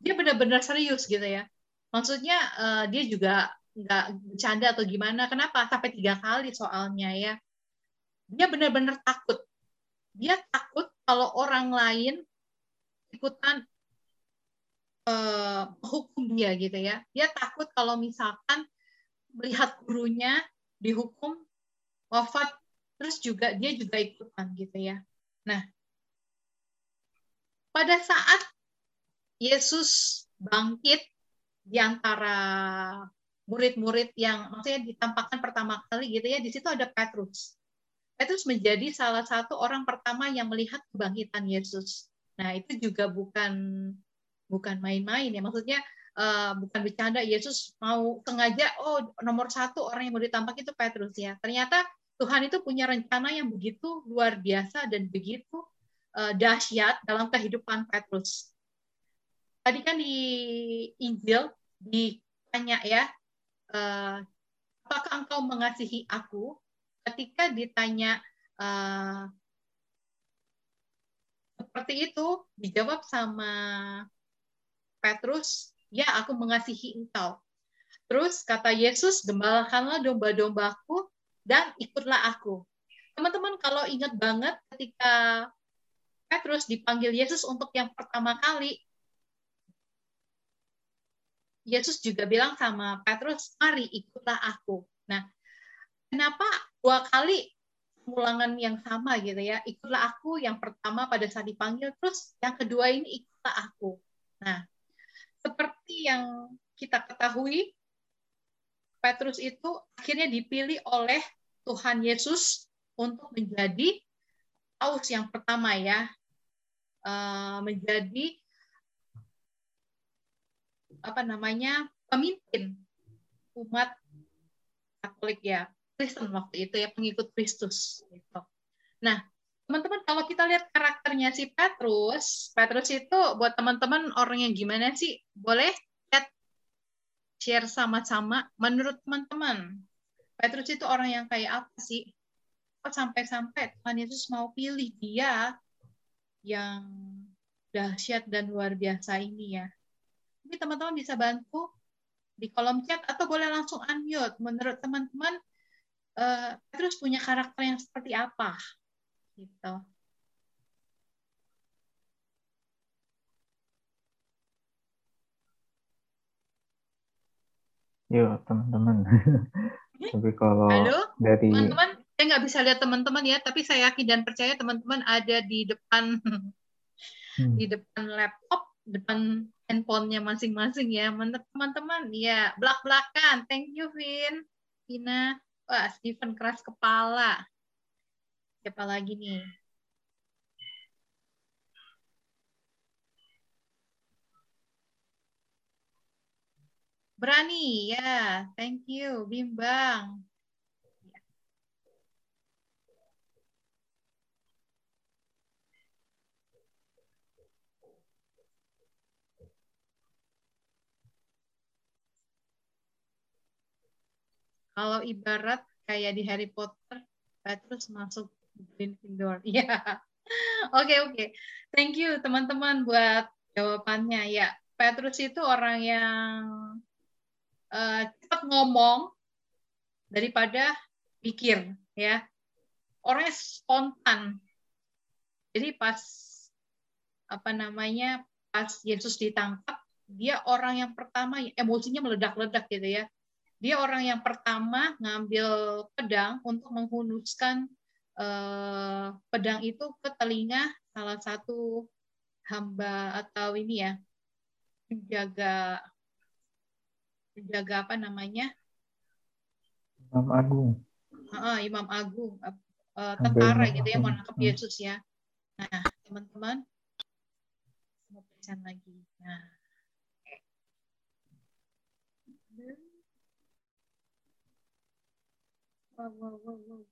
dia benar-benar serius gitu ya. Maksudnya eh, dia juga nggak bercanda atau gimana. Kenapa? Sampai tiga kali soalnya ya. Dia benar-benar takut. Dia takut kalau orang lain ikutan eh, menghukum dia gitu ya. Dia takut kalau misalkan melihat gurunya dihukum wafat, terus juga dia juga ikutan gitu ya. Nah, pada saat Yesus bangkit di antara murid-murid yang maksudnya ditampakkan pertama kali gitu ya, di situ ada Petrus. Petrus menjadi salah satu orang pertama yang melihat kebangkitan Yesus. Nah, itu juga bukan bukan main-main ya. Maksudnya eh, bukan bercanda Yesus mau sengaja oh nomor satu orang yang mau ditampak itu Petrus ya. Ternyata Tuhan itu punya rencana yang begitu luar biasa dan begitu eh, dahsyat dalam kehidupan Petrus. Tadi kan di Injil ditanya ya, eh, apakah engkau mengasihi aku? Ketika ditanya eh, seperti itu, dijawab sama Petrus, ya aku mengasihi engkau. Terus kata Yesus, gembalakanlah domba-dombaku dan ikutlah aku. Teman-teman kalau ingat banget ketika Petrus dipanggil Yesus untuk yang pertama kali, Yesus juga bilang sama Petrus, mari ikutlah aku. Nah, kenapa dua kali ulangan yang sama gitu ya? Ikutlah aku yang pertama pada saat dipanggil, terus yang kedua ini ikutlah aku. Nah, seperti yang kita ketahui, Petrus itu akhirnya dipilih oleh Tuhan Yesus untuk menjadi paus yang pertama ya, Eh, menjadi apa namanya pemimpin umat Katolik ya, Kristen waktu itu ya pengikut Kristus. Gitu. Nah, teman-teman kalau kita lihat karakternya si Petrus, Petrus itu buat teman-teman orang yang gimana sih? Boleh chat share sama-sama. Menurut teman-teman, Petrus itu orang yang kayak apa sih? kok sampai-sampai Tuhan Yesus mau pilih dia yang dahsyat dan luar biasa ini ya. Ini teman-teman bisa bantu di kolom chat atau boleh langsung unmute. Menurut teman-teman, uh, Petrus punya karakter yang seperti apa? Gitu. Yuk, teman-teman. Tapi kalau Halo, dari teman-teman, saya nggak bisa lihat teman-teman ya, tapi saya yakin dan percaya teman-teman ada di depan hmm, di depan laptop, depan handphonenya masing-masing ya. Teman-teman, ya belak-belakan. Thank you, Vin. Vina. Wah, Steven keras kepala. Siapa lagi nih? Berani, ya. Thank you, Bimbang. Kalau ibarat kayak di Harry Potter, Petrus masuk Gryffindor. Iya. Oke, oke. Thank you teman-teman buat jawabannya. Ya, Petrus itu orang yang uh, cepat ngomong daripada pikir, ya. Orangnya spontan. Jadi pas apa namanya pas Yesus ditangkap, dia orang yang pertama emosinya meledak-ledak gitu ya dia orang yang pertama ngambil pedang untuk menghunuskan eh, pedang itu ke telinga salah satu hamba atau ini ya penjaga penjaga apa namanya Imam Agung. uh, Imam Agung uh, tentara gitu ya mau nangkep Yesus ya. Nah teman-teman mau pesan lagi. Nah Wow, wow, wow.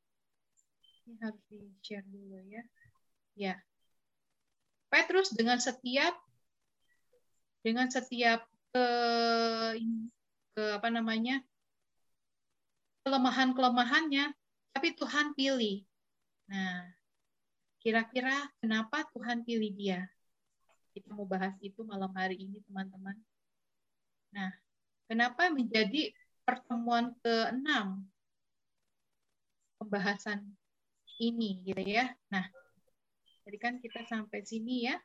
Ini harus di-share dulu ya. Ya. Petrus dengan setiap dengan setiap ke, ke apa namanya kelemahan-kelemahannya, tapi Tuhan pilih. Nah, kira-kira kenapa Tuhan pilih dia? Kita mau bahas itu malam hari ini, teman-teman. Nah, kenapa menjadi pertemuan ke-6 pembahasan ini gitu ya. Nah, jadi kan kita sampai sini ya.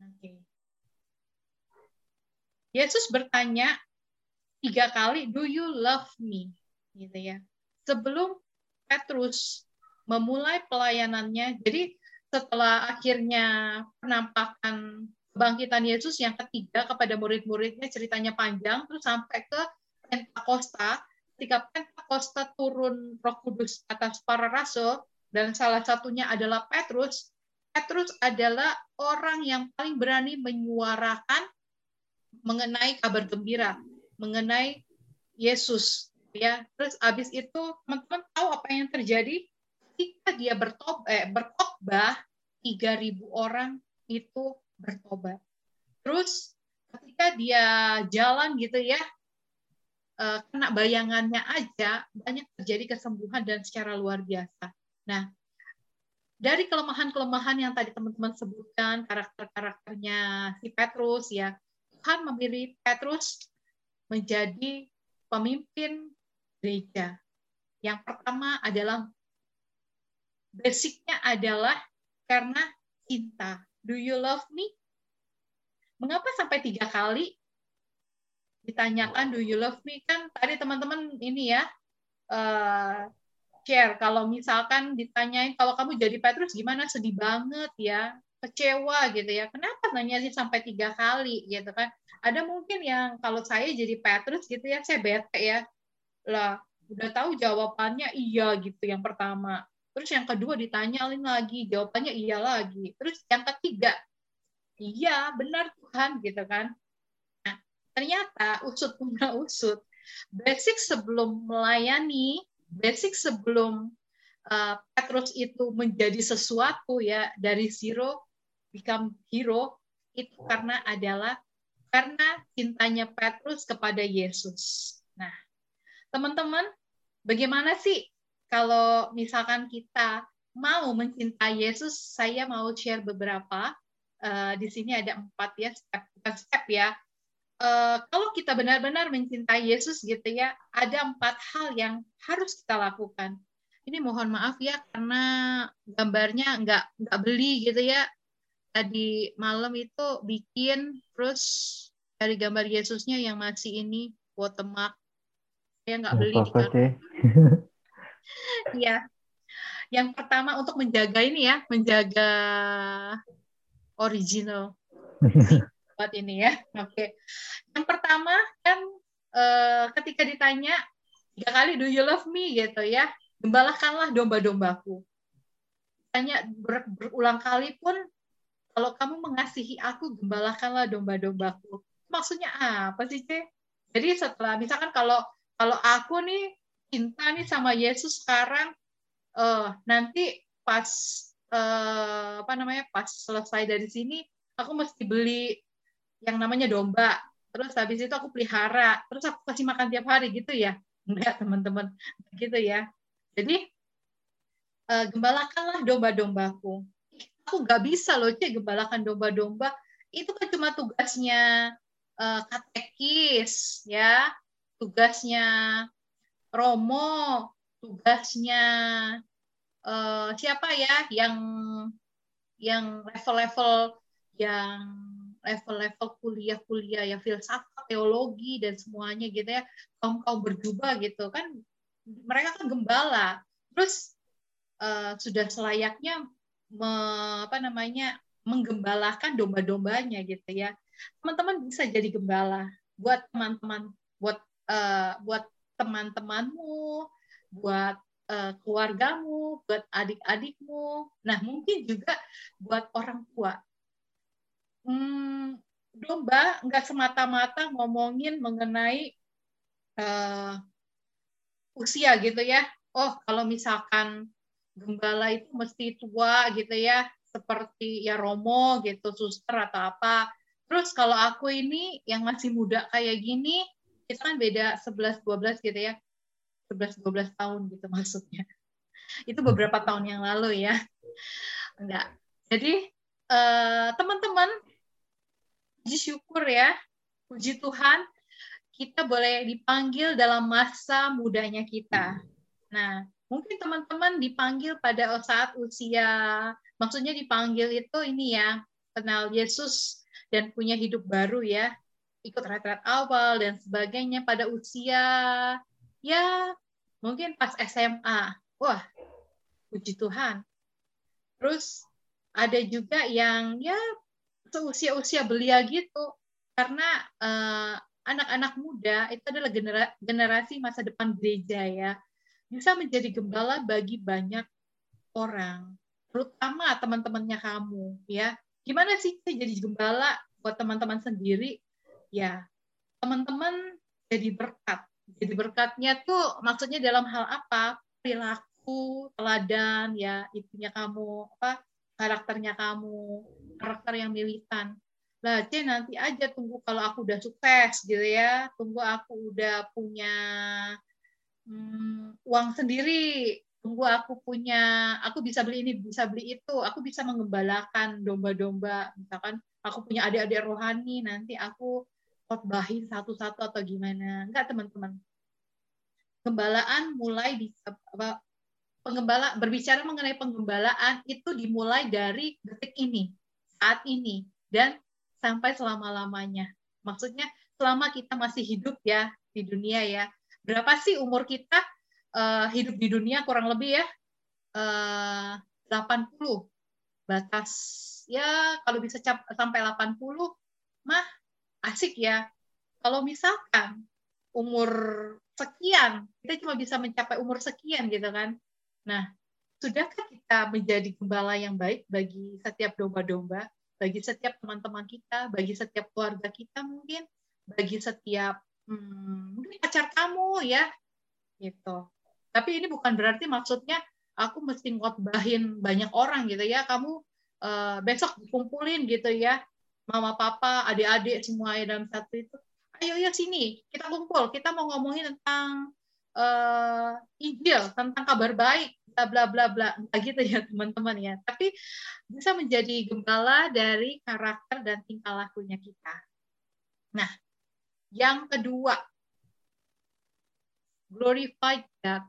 Oke. Yesus bertanya tiga kali, "Do you love me?" gitu ya. Sebelum Petrus memulai pelayanannya, jadi setelah akhirnya penampakan kebangkitan Yesus yang ketiga kepada murid-muridnya ceritanya panjang terus sampai ke Pentakosta ketika Pentakosta turun Roh Kudus atas para rasul dan salah satunya adalah Petrus, Petrus adalah orang yang paling berani menyuarakan mengenai kabar gembira, mengenai Yesus ya. Terus habis itu teman-teman tahu apa yang terjadi? Ketika dia bertobat eh, berkhotbah 3000 orang itu bertobat. Terus ketika dia jalan gitu ya, kena bayangannya aja banyak terjadi kesembuhan dan secara luar biasa. Nah, dari kelemahan-kelemahan yang tadi teman-teman sebutkan, karakter-karakternya si Petrus ya, Tuhan memilih Petrus menjadi pemimpin gereja. Yang pertama adalah basicnya adalah karena cinta. Do you love me? Mengapa sampai tiga kali ditanyakan do you love me? Kan tadi teman-teman ini ya uh, share. Kalau misalkan ditanyain kalau kamu jadi Petrus gimana? Sedih banget ya kecewa gitu ya. Kenapa nanya sih sampai tiga kali? Gitu kan. Ada mungkin yang kalau saya jadi Petrus gitu ya saya bete ya. Lah udah tahu jawabannya iya gitu yang pertama. Terus yang kedua ditanyain lagi jawabannya iya lagi. Terus yang ketiga iya benar Tuhan gitu kan ternyata usut punya usut basic sebelum melayani basic sebelum uh, Petrus itu menjadi sesuatu ya dari zero become hero itu karena adalah karena cintanya Petrus kepada Yesus. Nah, teman-teman, bagaimana sih kalau misalkan kita mau mencintai Yesus, saya mau share beberapa. Uh, di sini ada empat ya step, bukan step ya. Uh, kalau kita benar-benar mencintai Yesus gitu ya, ada empat hal yang harus kita lakukan. Ini mohon maaf ya karena gambarnya nggak nggak beli gitu ya. Tadi malam itu bikin terus dari gambar Yesusnya yang masih ini watermark. Saya nggak beli di Iya. Yang pertama untuk menjaga ini ya, menjaga original buat ini ya. Oke. Yang pertama kan eh, ketika ditanya tiga kali do you love me gitu ya, gembalakanlah domba-dombaku. Tanya ber, berulang kali pun kalau kamu mengasihi aku, gembalakanlah domba-dombaku. Maksudnya apa sih, C? Jadi setelah misalkan kalau kalau aku nih cinta nih sama Yesus sekarang, uh, nanti pas uh, apa namanya pas selesai dari sini aku mesti beli yang namanya domba. Terus habis itu aku pelihara. Terus aku kasih makan tiap hari gitu ya. Enggak teman-teman. Gitu ya. Jadi uh, gembalakanlah domba-dombaku. Aku nggak bisa loh cek gembalakan domba-domba. Itu kan cuma tugasnya uh, katekis ya. Tugasnya romo tugasnya uh, siapa ya yang yang level-level yang level-level kuliah-kuliah ya filsafat, teologi dan semuanya gitu ya kaum kaum berjubah gitu kan mereka kan gembala terus uh, sudah selayaknya me, apa namanya menggembalakan domba-dombanya gitu ya teman-teman bisa jadi gembala buat teman-teman buat uh, buat teman-temanmu buat uh, keluargamu, buat adik-adikmu. Nah, mungkin juga buat orang tua. Hmm, domba nggak semata-mata ngomongin mengenai uh, usia gitu ya. Oh, kalau misalkan gembala itu mesti tua gitu ya, seperti ya Romo gitu, suster atau apa. Terus kalau aku ini yang masih muda kayak gini, kita kan beda 11-12 gitu ya 11-12 tahun gitu maksudnya. Itu beberapa tahun yang lalu ya. Enggak. Jadi eh, teman-teman, puji syukur ya, puji Tuhan, kita boleh dipanggil dalam masa mudanya kita. Nah, mungkin teman-teman dipanggil pada saat usia, maksudnya dipanggil itu ini ya, kenal Yesus dan punya hidup baru ya, ikut retret awal dan sebagainya pada usia ya mungkin pas SMA wah puji Tuhan. Terus ada juga yang ya seusia-usia belia gitu. Karena eh, anak-anak muda itu adalah genera generasi masa depan gereja ya. Bisa menjadi gembala bagi banyak orang terutama teman-temannya kamu ya. Gimana sih jadi gembala buat teman-teman sendiri? Ya teman-teman jadi berkat. Jadi berkatnya tuh maksudnya dalam hal apa? Perilaku, teladan, ya itunya kamu, apa karakternya kamu, karakter yang militan. Lah, C nanti aja tunggu kalau aku udah sukses gitu ya, tunggu aku udah punya hmm, uang sendiri, tunggu aku punya, aku bisa beli ini, bisa beli itu, aku bisa mengembalakan domba-domba, misalkan aku punya adik-adik rohani, nanti aku khotbahin satu-satu atau gimana. Enggak, teman-teman. Penggembalaan mulai di apa, penggembala berbicara mengenai penggembalaan itu dimulai dari detik ini, saat ini dan sampai selama-lamanya. Maksudnya selama kita masih hidup ya di dunia ya. Berapa sih umur kita uh, hidup di dunia kurang lebih ya? Uh, 80 batas ya kalau bisa sampai 80 mah asik ya. Kalau misalkan umur sekian, kita cuma bisa mencapai umur sekian gitu kan. Nah, sudahkah kita menjadi gembala yang baik bagi setiap domba-domba, bagi setiap teman-teman kita, bagi setiap keluarga kita mungkin, bagi setiap hmm, mungkin pacar kamu ya, gitu. Tapi ini bukan berarti maksudnya aku mesti ngotbahin banyak orang gitu ya. Kamu uh, besok dikumpulin gitu ya mama papa adik-adik semuanya dalam satu itu ayo ya sini kita kumpul kita mau ngomongin tentang uh, Injil, tentang kabar baik, bla bla bla bla, gitu ya teman-teman ya. Tapi bisa menjadi gembala dari karakter dan tingkah lakunya kita. Nah, yang kedua, glorified God.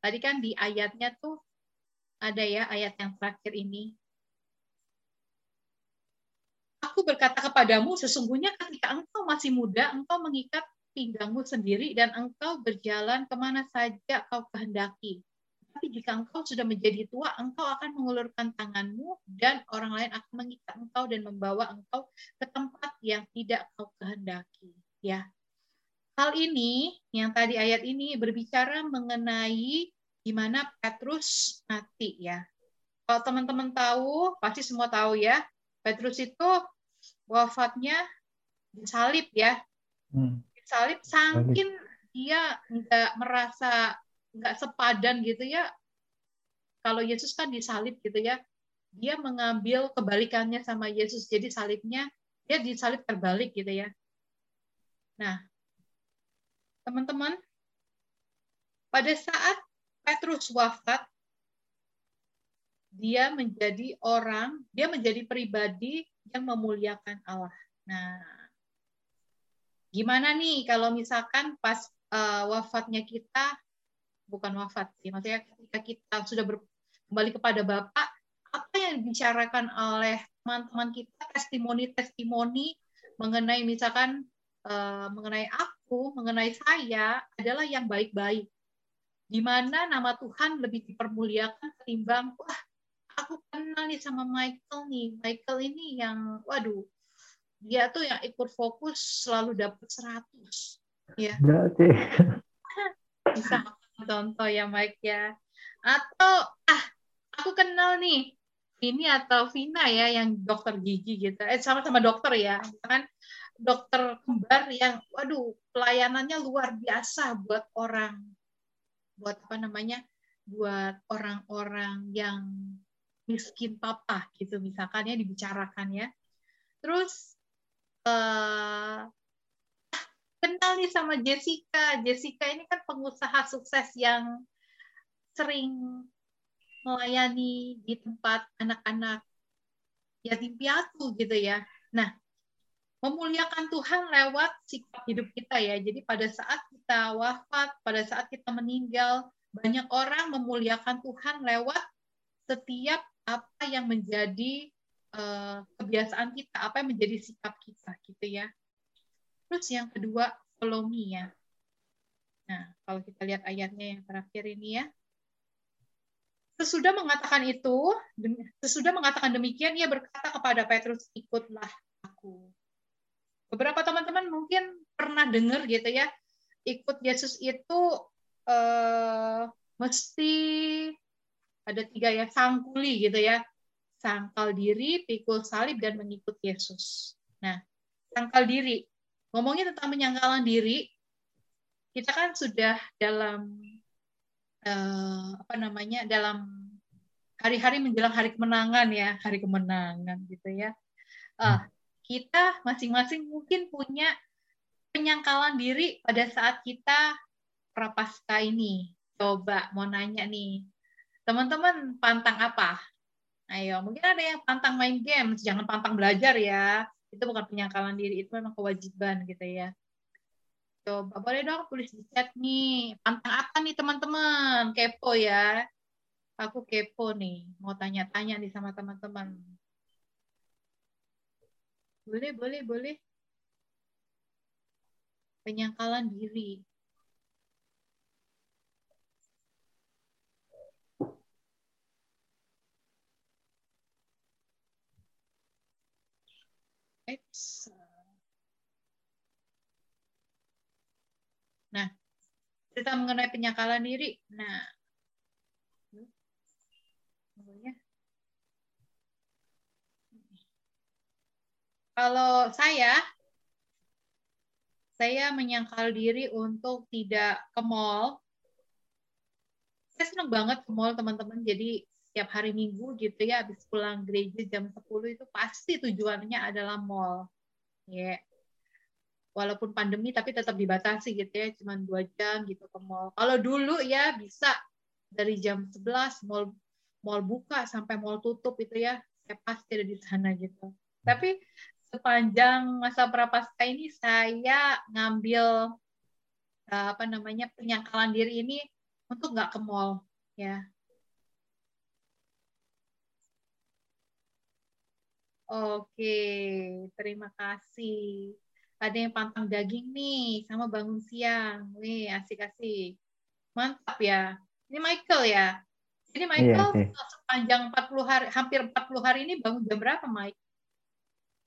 Tadi kan di ayatnya tuh ada ya ayat yang terakhir ini. Aku berkata kepadamu, sesungguhnya ketika engkau masih muda, engkau mengikat pinggangmu sendiri dan engkau berjalan ke mana saja kau kehendaki. Tapi jika engkau sudah menjadi tua, engkau akan mengulurkan tanganmu dan orang lain akan mengikat engkau dan membawa engkau ke tempat yang tidak kau kehendaki. Ya, hal ini yang tadi ayat ini berbicara mengenai di mana Petrus mati ya. Kalau teman-teman tahu, pasti semua tahu ya, Petrus itu wafatnya disalib ya. Hmm. Disalib saking dia nggak merasa nggak sepadan gitu ya. Kalau Yesus kan disalib gitu ya, dia mengambil kebalikannya sama Yesus. Jadi salibnya dia disalib terbalik gitu ya. Nah, teman-teman, pada saat Petrus wafat, dia menjadi orang, dia menjadi pribadi yang memuliakan Allah. Nah, gimana nih kalau misalkan pas uh, wafatnya kita bukan wafat sih, maksudnya ketika kita sudah ber, kembali kepada Bapak, apa yang dibicarakan oleh teman-teman kita testimoni-testimoni mengenai misalkan uh, mengenai aku, mengenai saya adalah yang baik-baik. Di mana nama Tuhan lebih dipermuliakan ketimbang wah aku kenal nih sama Michael nih. Michael ini yang waduh dia tuh yang ikut fokus selalu dapat 100 ya. Berarti bisa contoh ya Mike ya. Atau ah aku kenal nih ini atau Vina ya yang dokter gigi gitu. Eh sama-sama dokter ya. Kan dokter kembar yang waduh pelayanannya luar biasa buat orang buat apa namanya? buat orang-orang yang miskin papa gitu misalkan ya dibicarakan ya. Terus uh, kenal nih sama Jessica. Jessica ini kan pengusaha sukses yang sering melayani di tempat anak-anak yatim piatu gitu ya. Nah, memuliakan Tuhan lewat sikap hidup kita ya. Jadi pada saat kita wafat, pada saat kita meninggal, banyak orang memuliakan Tuhan lewat setiap apa yang menjadi uh, kebiasaan kita, apa yang menjadi sikap kita gitu ya. Terus yang kedua, follow ya. Nah, kalau kita lihat ayatnya yang terakhir ini ya. Sesudah mengatakan itu, sesudah mengatakan demikian, ia berkata kepada Petrus, ikutlah aku. Beberapa teman-teman mungkin pernah dengar gitu ya, ikut Yesus itu eh, mesti ada tiga ya sangkuli gitu ya sangkal diri pikul salib dan mengikut Yesus nah sangkal diri ngomongin tentang penyangkalan diri kita kan sudah dalam eh, apa namanya dalam hari-hari menjelang hari kemenangan ya hari kemenangan gitu ya uh, kita masing-masing mungkin punya penyangkalan diri pada saat kita prapaskah ini coba mau nanya nih Teman-teman pantang apa? Ayo, mungkin ada yang pantang main game, jangan pantang belajar ya. Itu bukan penyangkalan diri, itu memang kewajiban gitu ya. Coba boleh dong tulis di chat nih. Pantang apa nih teman-teman? Kepo ya. Aku kepo nih, mau tanya-tanya nih sama teman-teman. Boleh, boleh, boleh. Penyangkalan diri. Nah, cerita mengenai penyakalan diri. Nah, kalau saya, saya menyangkal diri untuk tidak ke mall. Saya senang banget ke mall, teman-teman. Jadi setiap hari minggu gitu ya habis pulang gereja jam 10 itu pasti tujuannya adalah mall ya yeah. walaupun pandemi tapi tetap dibatasi gitu ya, cuma dua jam gitu ke mall. Kalau dulu ya bisa dari jam 11 mall mall buka sampai mall tutup itu ya, saya pasti ada di sana gitu. Tapi sepanjang masa prapaskah ini saya ngambil eh, apa namanya penyangkalan diri ini untuk nggak ke mall ya. Oke, terima kasih. Ada yang pantang daging nih, sama bangun siang. Wih, asik-asik. Mantap ya. Ini Michael ya. Ini Michael Iya, sepanjang 40 hari, hampir 40 hari ini bangun jam berapa, Mike?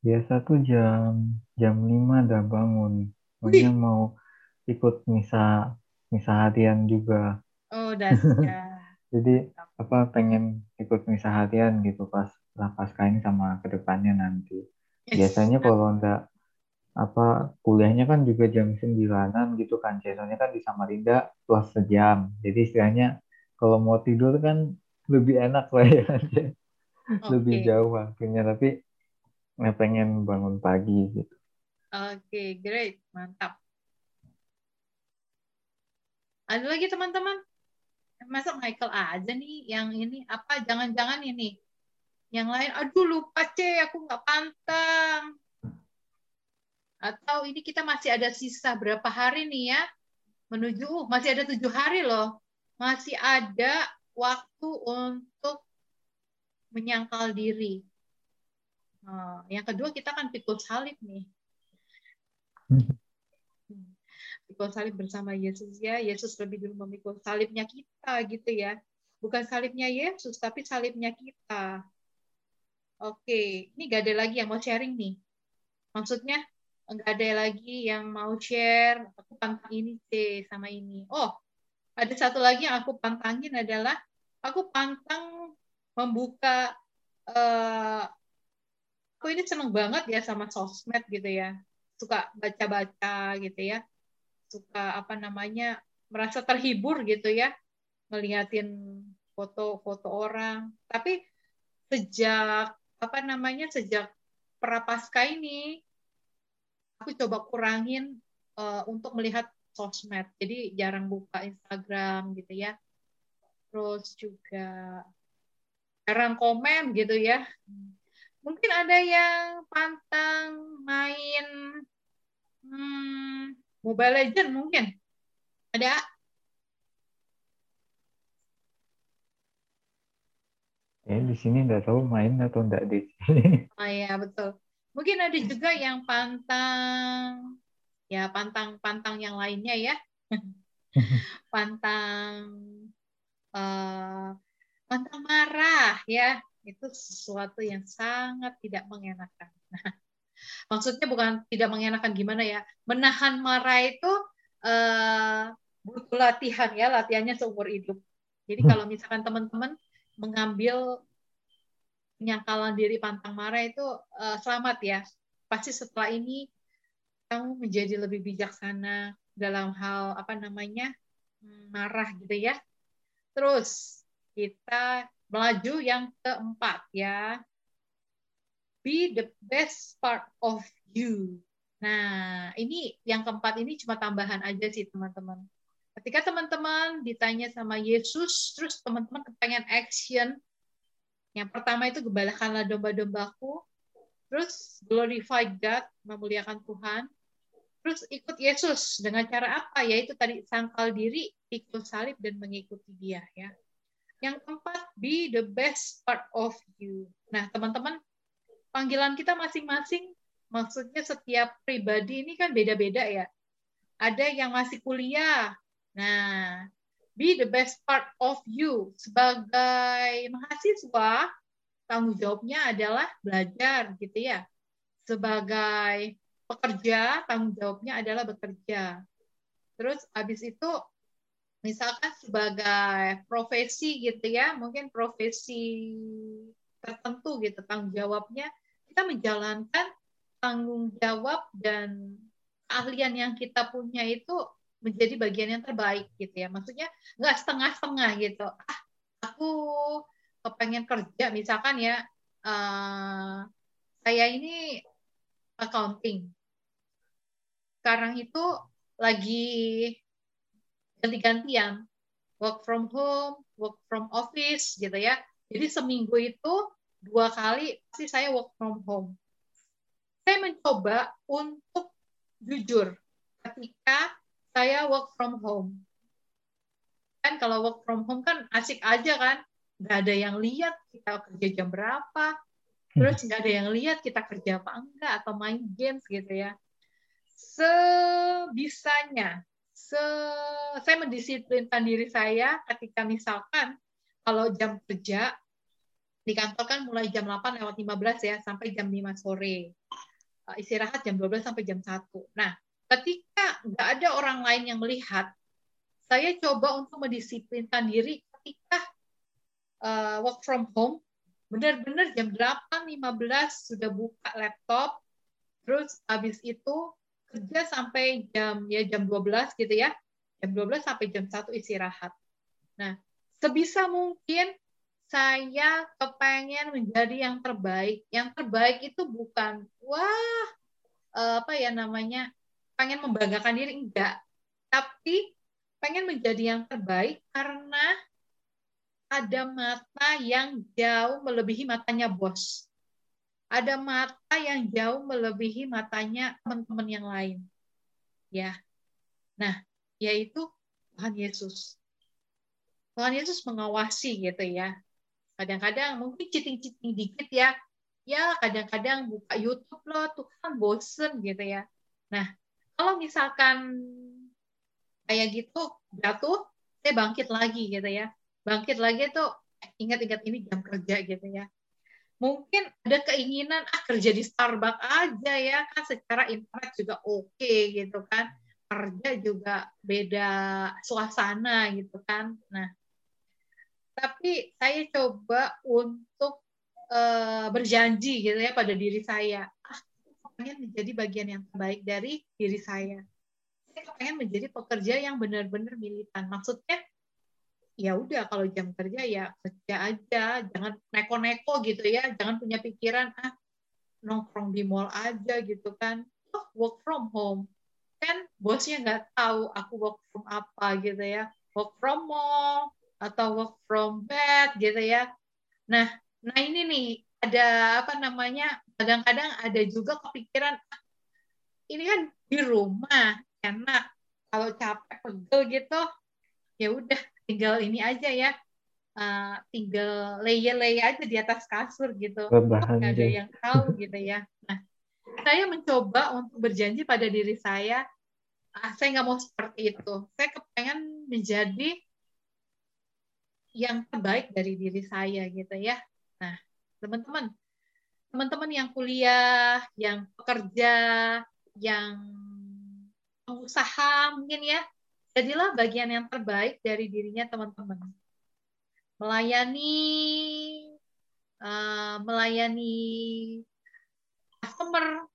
Biasa tuh jam jam 5 udah bangun. Soalnya mau ikut misa misa harian juga. Oh, dahsyat. Jadi apa pengen ikut misa harian gitu pas prapaskah ini sama ke depannya nanti. Biasanya kalau enggak apa kuliahnya kan juga jam sembilanan gitu kan biasanya kan di Samarinda plus sejam jadi istilahnya kalau mau tidur kan lebih enak lah ya lebih Oke. jauh waktunya tapi nggak pengen bangun pagi gitu Oke, great. Mantap. Ada lagi teman-teman? Masa Michael aja nih yang ini apa jangan-jangan ini yang lain aduh lupa C aku nggak pantang. Atau ini kita masih ada sisa berapa hari nih ya? Menuju uh, masih ada tujuh hari loh. Masih ada waktu untuk menyangkal diri. Nah, yang kedua kita kan pikul salib nih. Pikul salib bersama Yesus ya. Yesus lebih dulu memikul salibnya kita gitu ya. Bukan salibnya Yesus tapi salibnya kita oke ini gak ada lagi yang mau sharing nih. Maksudnya nggak ada lagi yang mau share. Aku pantang ini C sama ini. Oh ada satu lagi yang aku pantangin adalah aku pantang membuka eh, aku ini seneng banget ya sama sosmed gitu ya. Suka baca-baca gitu ya. Suka apa namanya merasa terhibur gitu ya ngeliatin foto-foto orang. Tapi sejak apa namanya sejak prapaskah ini aku coba kurangin uh, untuk melihat sosmed. Jadi jarang buka Instagram gitu ya. Terus juga jarang komen gitu ya. Mungkin ada yang pantang main hmm, Mobile Legend mungkin. Ada? Ya di sini nggak tahu main atau nggak di sini Oh iya betul. Mungkin ada juga yang pantang ya pantang-pantang yang lainnya ya. pantang eh, pantang marah ya. Itu sesuatu yang sangat tidak mengenakan. Nah, maksudnya bukan tidak mengenakan gimana ya. Menahan marah itu eh, butuh latihan ya, latihannya seumur hidup. Jadi kalau misalkan teman-teman mengambil penyangkalan diri pantang marah itu uh, selamat ya. Pasti setelah ini kamu menjadi lebih bijaksana dalam hal apa namanya marah gitu ya. Terus kita melaju yang keempat ya. Be the best part of you. Nah, ini yang keempat ini cuma tambahan aja sih teman-teman. Ketika teman-teman ditanya sama Yesus, terus teman-teman kepengen action, yang pertama itu gembalakanlah domba-dombaku, terus glorify God, memuliakan Tuhan, terus ikut Yesus dengan cara apa? Yaitu tadi sangkal diri, ikut salib dan mengikuti Dia ya. Yang keempat, be the best part of you. Nah, teman-teman, panggilan kita masing-masing, maksudnya setiap pribadi ini kan beda-beda ya. Ada yang masih kuliah, Nah, be the best part of you sebagai mahasiswa tanggung jawabnya adalah belajar gitu ya. Sebagai pekerja tanggung jawabnya adalah bekerja. Terus habis itu misalkan sebagai profesi gitu ya, mungkin profesi tertentu gitu tanggung jawabnya kita menjalankan tanggung jawab dan keahlian yang kita punya itu menjadi bagian yang terbaik gitu ya. Maksudnya nggak setengah-setengah gitu. Ah, aku kepengen kerja misalkan ya, uh, saya ini accounting. sekarang itu lagi ganti-gantian work from home, work from office gitu ya. Jadi seminggu itu dua kali pasti saya work from home. Saya mencoba untuk jujur ketika saya work from home. Kan kalau work from home kan asik aja kan, nggak ada yang lihat kita kerja jam berapa, terus nggak ada yang lihat kita kerja apa enggak atau main games gitu ya. Sebisanya, se saya mendisiplinkan diri saya ketika misalkan kalau jam kerja di kantor kan mulai jam 8 lewat 15 ya sampai jam 5 sore. Uh, Istirahat jam 12 sampai jam 1. Nah, ketika nggak ada orang lain yang melihat, saya coba untuk mendisiplinkan diri ketika uh, work from home, benar-benar jam 8.15 sudah buka laptop, terus habis itu kerja sampai jam ya jam 12 gitu ya. Jam 12 sampai jam 1 istirahat. Nah, sebisa mungkin saya kepengen menjadi yang terbaik. Yang terbaik itu bukan wah eh, apa ya namanya pengen membanggakan diri enggak, tapi pengen menjadi yang terbaik karena ada mata yang jauh melebihi matanya bos. Ada mata yang jauh melebihi matanya teman-teman yang lain. Ya. Nah, yaitu Tuhan Yesus. Tuhan Yesus mengawasi gitu ya. Kadang-kadang mungkin citing-citing dikit ya. Ya, kadang-kadang buka YouTube loh, tuh kan bosen gitu ya. Nah, kalau misalkan kayak gitu jatuh, saya bangkit lagi gitu ya. Bangkit lagi tuh ingat-ingat ini jam kerja gitu ya. Mungkin ada keinginan ah kerja di Starbucks aja ya kan secara internet juga oke okay, gitu kan. Kerja juga beda suasana gitu kan. Nah, tapi saya coba untuk uh, berjanji gitu ya pada diri saya pengen menjadi bagian yang terbaik dari diri saya. Saya pengen menjadi pekerja yang benar-benar militan. Maksudnya ya udah kalau jam kerja ya kerja aja. Jangan neko-neko gitu ya. Jangan punya pikiran ah nongkrong di mall aja gitu kan. Oh, work from home. Kan bosnya nggak tahu aku work from apa gitu ya. Work from mall atau work from bed gitu ya. Nah, nah ini nih ada apa namanya? Kadang-kadang ada juga kepikiran ah, ini kan di rumah enak. Kalau capek pegel gitu, ya udah tinggal ini aja ya. Uh, tinggal lay-lay aja di atas kasur gitu. Nggak ada yang tahu gitu ya. Nah, saya mencoba untuk berjanji pada diri saya, ah, saya nggak mau seperti itu. Saya kepengen menjadi yang terbaik dari diri saya gitu ya. Nah, teman-teman, teman-teman yang kuliah, yang pekerja, yang pengusaha mungkin ya, jadilah bagian yang terbaik dari dirinya teman-teman. Melayani uh, melayani customer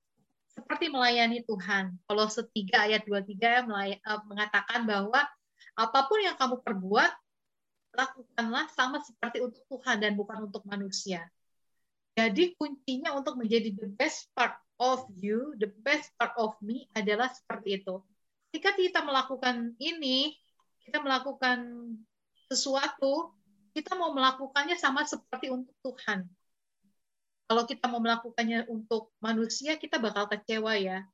seperti melayani Tuhan. Kalau setiga ayat 23 melay- uh, mengatakan bahwa apa pun yang kamu perbuat lakukanlah sama seperti untuk Tuhan dan bukan untuk manusia. Jadi kuncinya untuk menjadi the best part of you, the best part of me adalah seperti itu. Ketika kita melakukan ini, kita melakukan sesuatu, kita mau melakukannya sama seperti untuk Tuhan. Kalau kita mau melakukannya untuk manusia, kita bakal kecewa ya.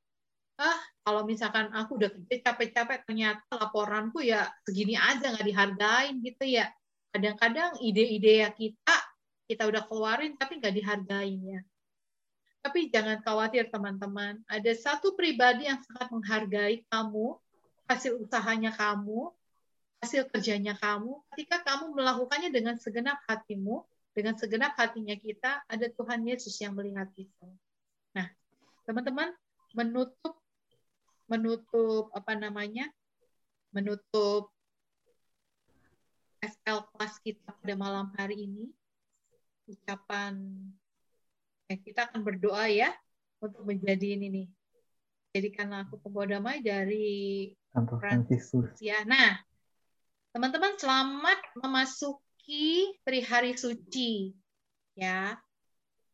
Ah, kalau misalkan aku udah kerja capek-capek, ternyata laporanku ya segini aja nggak dihargain gitu ya. Kadang-kadang ide-ide yang kita kita udah keluarin tapi nggak dihargain ya. Tapi jangan khawatir teman-teman, ada satu pribadi yang sangat menghargai kamu, hasil usahanya kamu, hasil kerjanya kamu. Ketika kamu melakukannya dengan segenap hatimu, dengan segenap hatinya kita, ada Tuhan Yesus yang melihat itu. Nah, teman-teman, menutup menutup apa namanya? menutup SL kelas kita pada malam hari ini. Ucapan ya, kita akan berdoa ya untuk menjadi ini nih. Jadikanlah aku pembawa damai dari Franciscus. Ya, nah, teman-teman selamat memasuki hari suci. Ya,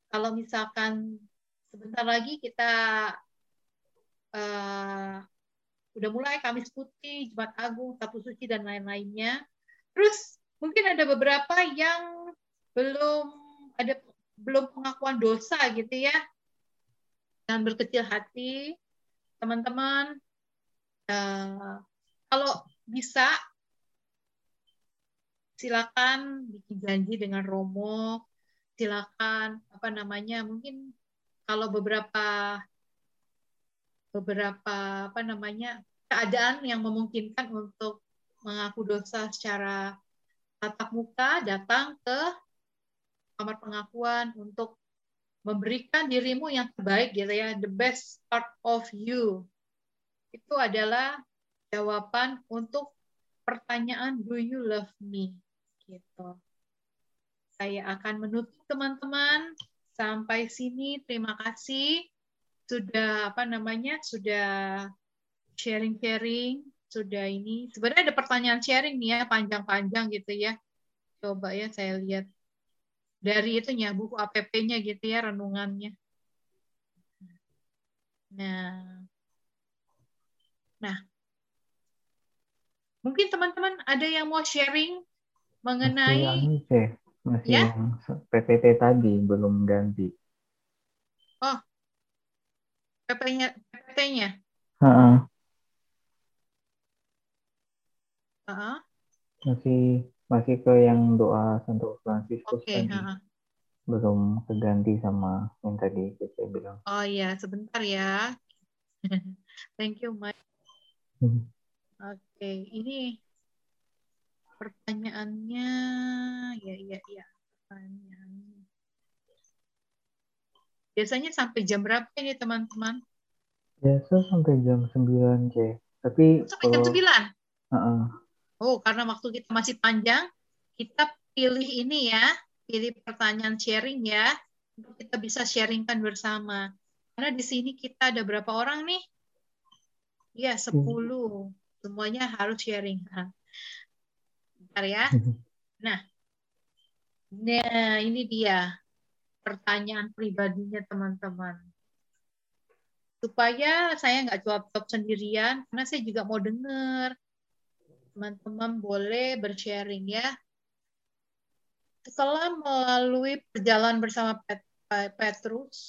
kalau misalkan sebentar lagi kita eh, udah mulai Kamis Putih, Jumat Agung, Sabtu Suci dan lain-lainnya. Terus mungkin ada beberapa yang belum ada belum pengakuan dosa gitu ya. Dan berkecil hati, teman-teman. eh, kalau bisa silakan bikin janji dengan Romo, silakan apa namanya mungkin kalau beberapa beberapa apa namanya keadaan yang memungkinkan untuk mengaku dosa secara tatap muka datang ke kamar pengakuan untuk memberikan dirimu yang terbaik gitu ya the best part of you. Itu adalah jawaban untuk pertanyaan do you love me? Gitu. Saya akan menutup teman-teman. Sampai sini terima kasih. Sudah apa namanya sudah sharing-sharing sudah ini. Sebenarnya ada pertanyaan sharing nih ya panjang-panjang gitu ya. Coba ya saya lihat dari itunya buku APP-nya gitu ya renungannya nah nah mungkin teman-teman ada yang mau sharing Masih mengenai anu, Ceh. Masih Ya? yang PPT tadi belum ganti. oh PP-nya PPT-nya Heeh, Heeh. masih masih ke yang doa Santo Fransiskus oke tadi. heeh. Belum keganti sama yang tadi saya bilang. oh iya sebentar ya thank you Mike Hmm. Oke, ini pertanyaannya, ya, ya, ya, pertanyaannya. Biasanya sampai jam berapa ini teman-teman? Biasa sampai jam 9, C. Tapi Sampai jam kalau 9? Heeh. Oh, karena waktu kita masih panjang, kita pilih ini ya, pilih pertanyaan sharing ya, untuk kita bisa sharingkan bersama. Karena di sini kita ada berapa orang nih? Ya, 10. Semuanya harus sharing. Nah, Bentar ya. Nah, nah ini dia pertanyaan pribadinya teman-teman. Supaya saya nggak jawab-jawab sendirian, karena saya juga mau dengar. Teman-teman boleh bersharing ya. Setelah melalui perjalanan bersama Pet- Petrus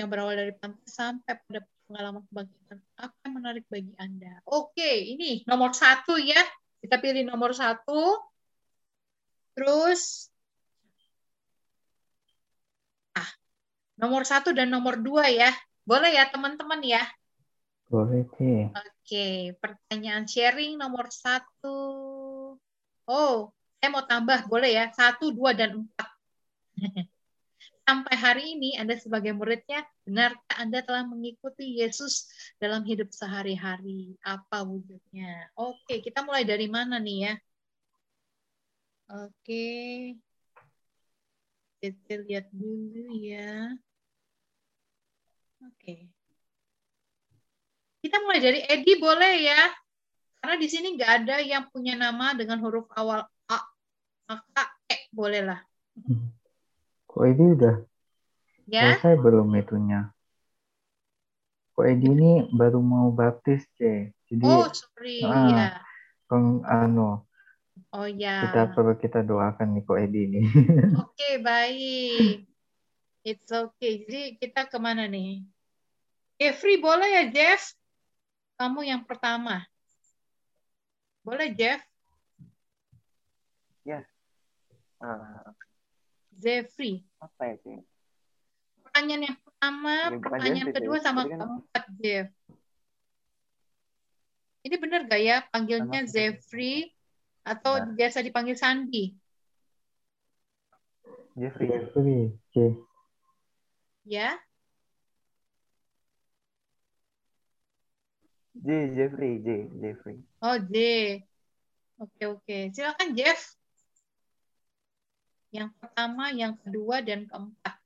yang berawal dari pantai sampai pada pengalaman kebangkitan, apa yang menarik bagi Anda? Oke, ini nomor satu ya. Kita pilih nomor satu. Terus, ah, nomor satu dan nomor dua ya. Boleh ya teman-teman ya? boleh, C. Oke, pertanyaan sharing nomor satu. Oh, saya mau tambah, boleh ya? Satu, dua, dan empat. Sampai hari ini Anda sebagai muridnya, benarkah Anda telah mengikuti Yesus dalam hidup sehari-hari? Apa wujudnya? Oke, kita mulai dari mana nih ya? Oke. Kita lihat dulu ya. Oke. Kita mulai dari Edi boleh ya? Karena di sini nggak ada yang punya nama dengan huruf awal A. Maka E boleh lah. Kok ini udah Ya? selesai belum itunya? Kok Edi ini baru mau baptis, C. Jadi, Oh, sorry. ah, Ya. peng, anu, Oh ya. kita perlu kita doakan nih Kok Edi ini. Oke, baik. It's okay. Jadi kita ke mana nih? Jeffrey boleh ya, Jeff? Kamu yang pertama. Boleh, Jeff? Ya. Ah, Jeffrey. apa ya sih? Pertanyaan yang pertama, pertanyaan Jeffrey, kedua sama kan- keempat, Jeff. Ini benar gak ya panggilnya Jeffrey atau Benar. biasa dipanggil Sandi? Jeffrey. Jeffrey. Ya? J, Jeffrey, J, Jeffrey. Oh, J. Oke, oke. Silakan, Jeff. Yang pertama, yang kedua, dan keempat.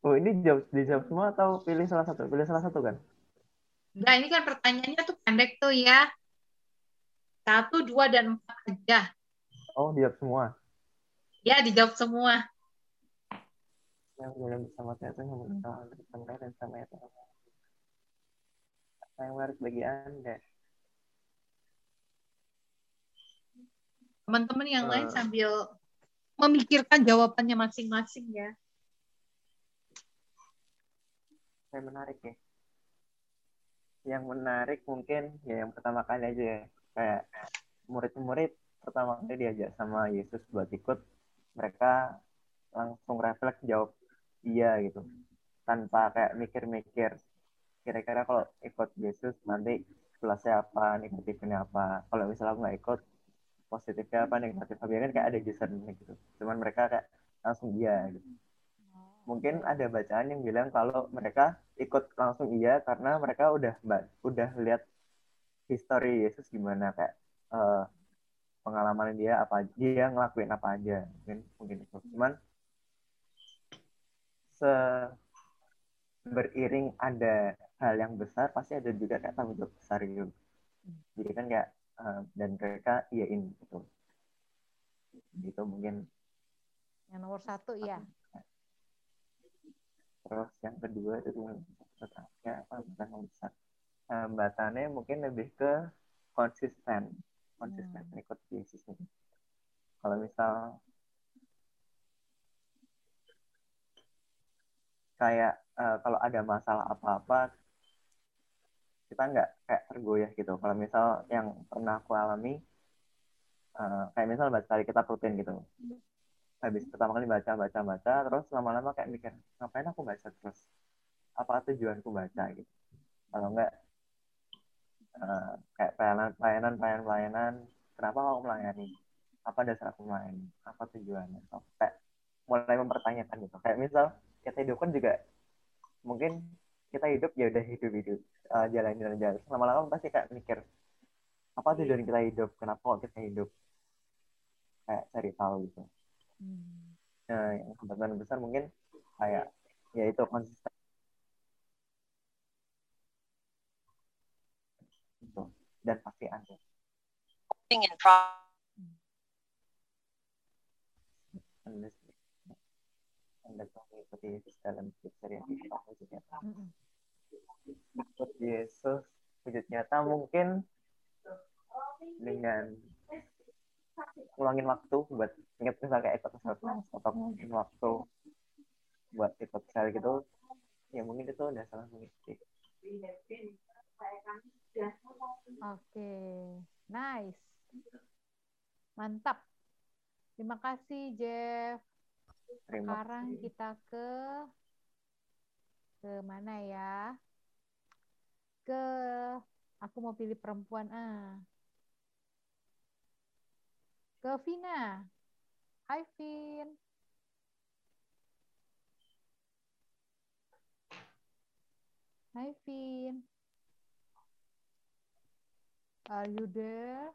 Oh, ini jawab dijawab semua atau pilih salah satu? Pilih salah satu kan? Nah, ini kan pertanyaannya tuh pendek tuh ya. Satu, dua, dan empat aja. Oh, dijawab semua. Ya, dijawab semua. yang belum bersama Tuhan itu yang mengenal tentang dan sama ya Apa yang menarik bagi Anda? Teman-teman yang lain Eh. sambil memikirkan jawabannya masing-masing ya. Yang menarik ya. Yang menarik mungkin ya yang pertama kali aja ya. Kayak murid-murid pertama kali diajak sama Yesus buat ikut, mereka langsung refleks jawab iya gitu. Tanpa kayak mikir-mikir kira-kira kalau ikut Yesus nanti kelasnya apa, negatifnya apa. Kalau misalnya aku nggak ikut, positifnya apa, negatifnya. Biasanya kan kayak ada jurusannya gitu. Cuman mereka kayak langsung iya gitu. Mungkin ada bacaan yang bilang kalau mereka ikut langsung iya karena mereka udah udah lihat history Yesus gimana kayak eh, pengalaman dia apa dia ngelakuin apa aja mungkin mungkin itu cuman se beriring ada hal yang besar pasti ada juga kayak tanggung jawab besar gitu. Jadi kan kayak eh, dan mereka iyain gitu. Gitu mungkin. Yang nomor satu iya. terus yang kedua itu ya apa yang besar? Hambatannya mungkin lebih ke konsisten. Konsisten ikut Yesus ini. Kalau misal kayak eh, kalau ada masalah apa-apa kita nggak kayak tergoyah gitu. Kalau misal yang pernah aku alami eh, kayak misal baca kali kita rutin gitu. Habis pertama kali baca baca baca terus lama-lama kayak mikir ngapain aku baca terus? Apa tujuanku baca? gitu. Kalau enggak eh, kayak pelayanan pelayanan pelayanan pelayanan kenapa aku melayani? Apa dasar aku melayani? Apa tujuannya? Sampai mulai mempertanyakan gitu. Kayak misal kita hidup kan juga mungkin kita hidup ya udah hidup hidup. Eh, jalan jalan jalan. Lama-lama pasti kayak mikir apa tujuan kita hidup? Kenapa kok kita hidup? Kayak cari tahu gitu. Nah, yang hambatan besar mungkin kayak ya itu konsisten. Gitu. Dan pasti ada. Anda, Yesus dalam hidup sehari-hari apa wujud nyata. Yesus wujud nyata mungkin dengan ngulangin waktu buat ingat misalnya kayak ikut self atau ngulangin waktu buat ikut sel gitu ya mungkin itu udah salah mengikuti Oke, nice. Mantap. Terima kasih, Jeff. Terima Sekarang kasih. kita ke ke mana ya? Ke aku mau pilih perempuan ah. Ke Vina. Hai, Vin. Hai, Vin. Are you there?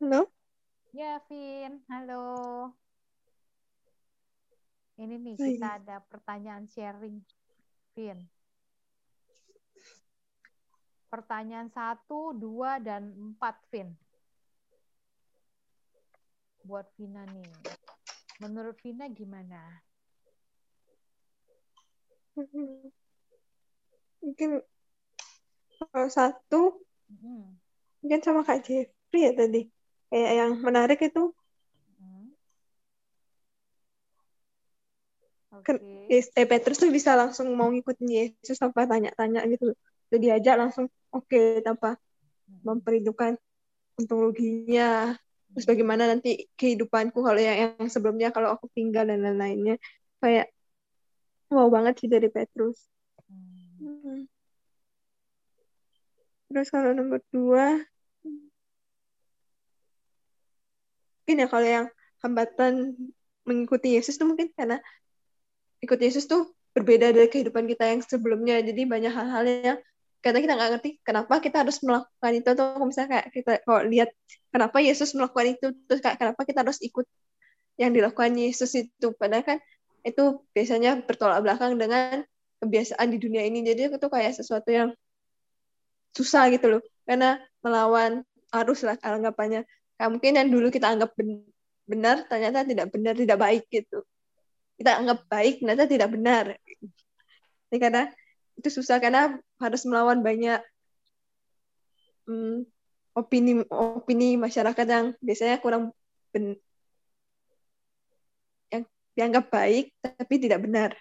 Halo? Ya, Vin. Halo. Ini nih, Hai. kita ada pertanyaan sharing, Vin. Pertanyaan satu, dua, dan empat, Vin. Buat Vina nih. Menurut Vina gimana? Mungkin kalau satu Hmm. mungkin sama Kak Jeffrey ya tadi. Kayak yang menarik itu kan Yes- eh, Petrus tuh bisa langsung mau ngikutin Yesus tanpa tanya-tanya gitu. Udah diajak langsung oke tanpa memperhitungkan untung ruginya. Terus bagaimana nanti kehidupanku kalau yang, yang sebelumnya kalau aku tinggal dan lain-lainnya. Kayak wow banget sih dari Petrus. Hmm. Terus kalau nomor dua, mungkin ya kalau yang hambatan mengikuti Yesus tuh mungkin karena ikut Yesus tuh berbeda dari kehidupan kita yang sebelumnya. Jadi banyak hal-hal yang karena kita nggak ngerti kenapa kita harus melakukan itu atau misalnya kayak kita kalau lihat kenapa Yesus melakukan itu terus kayak kenapa kita harus ikut yang dilakukan Yesus itu. Padahal kan itu biasanya bertolak belakang dengan kebiasaan di dunia ini. Jadi itu kayak sesuatu yang susah gitu loh. Karena melawan arus lah anggapannya kayak mungkin yang dulu kita anggap ben- benar ternyata tidak benar tidak baik gitu kita anggap baik ternyata tidak benar ini karena itu susah karena harus melawan banyak hmm, opini opini masyarakat yang biasanya kurang ben, yang dianggap baik tapi tidak benar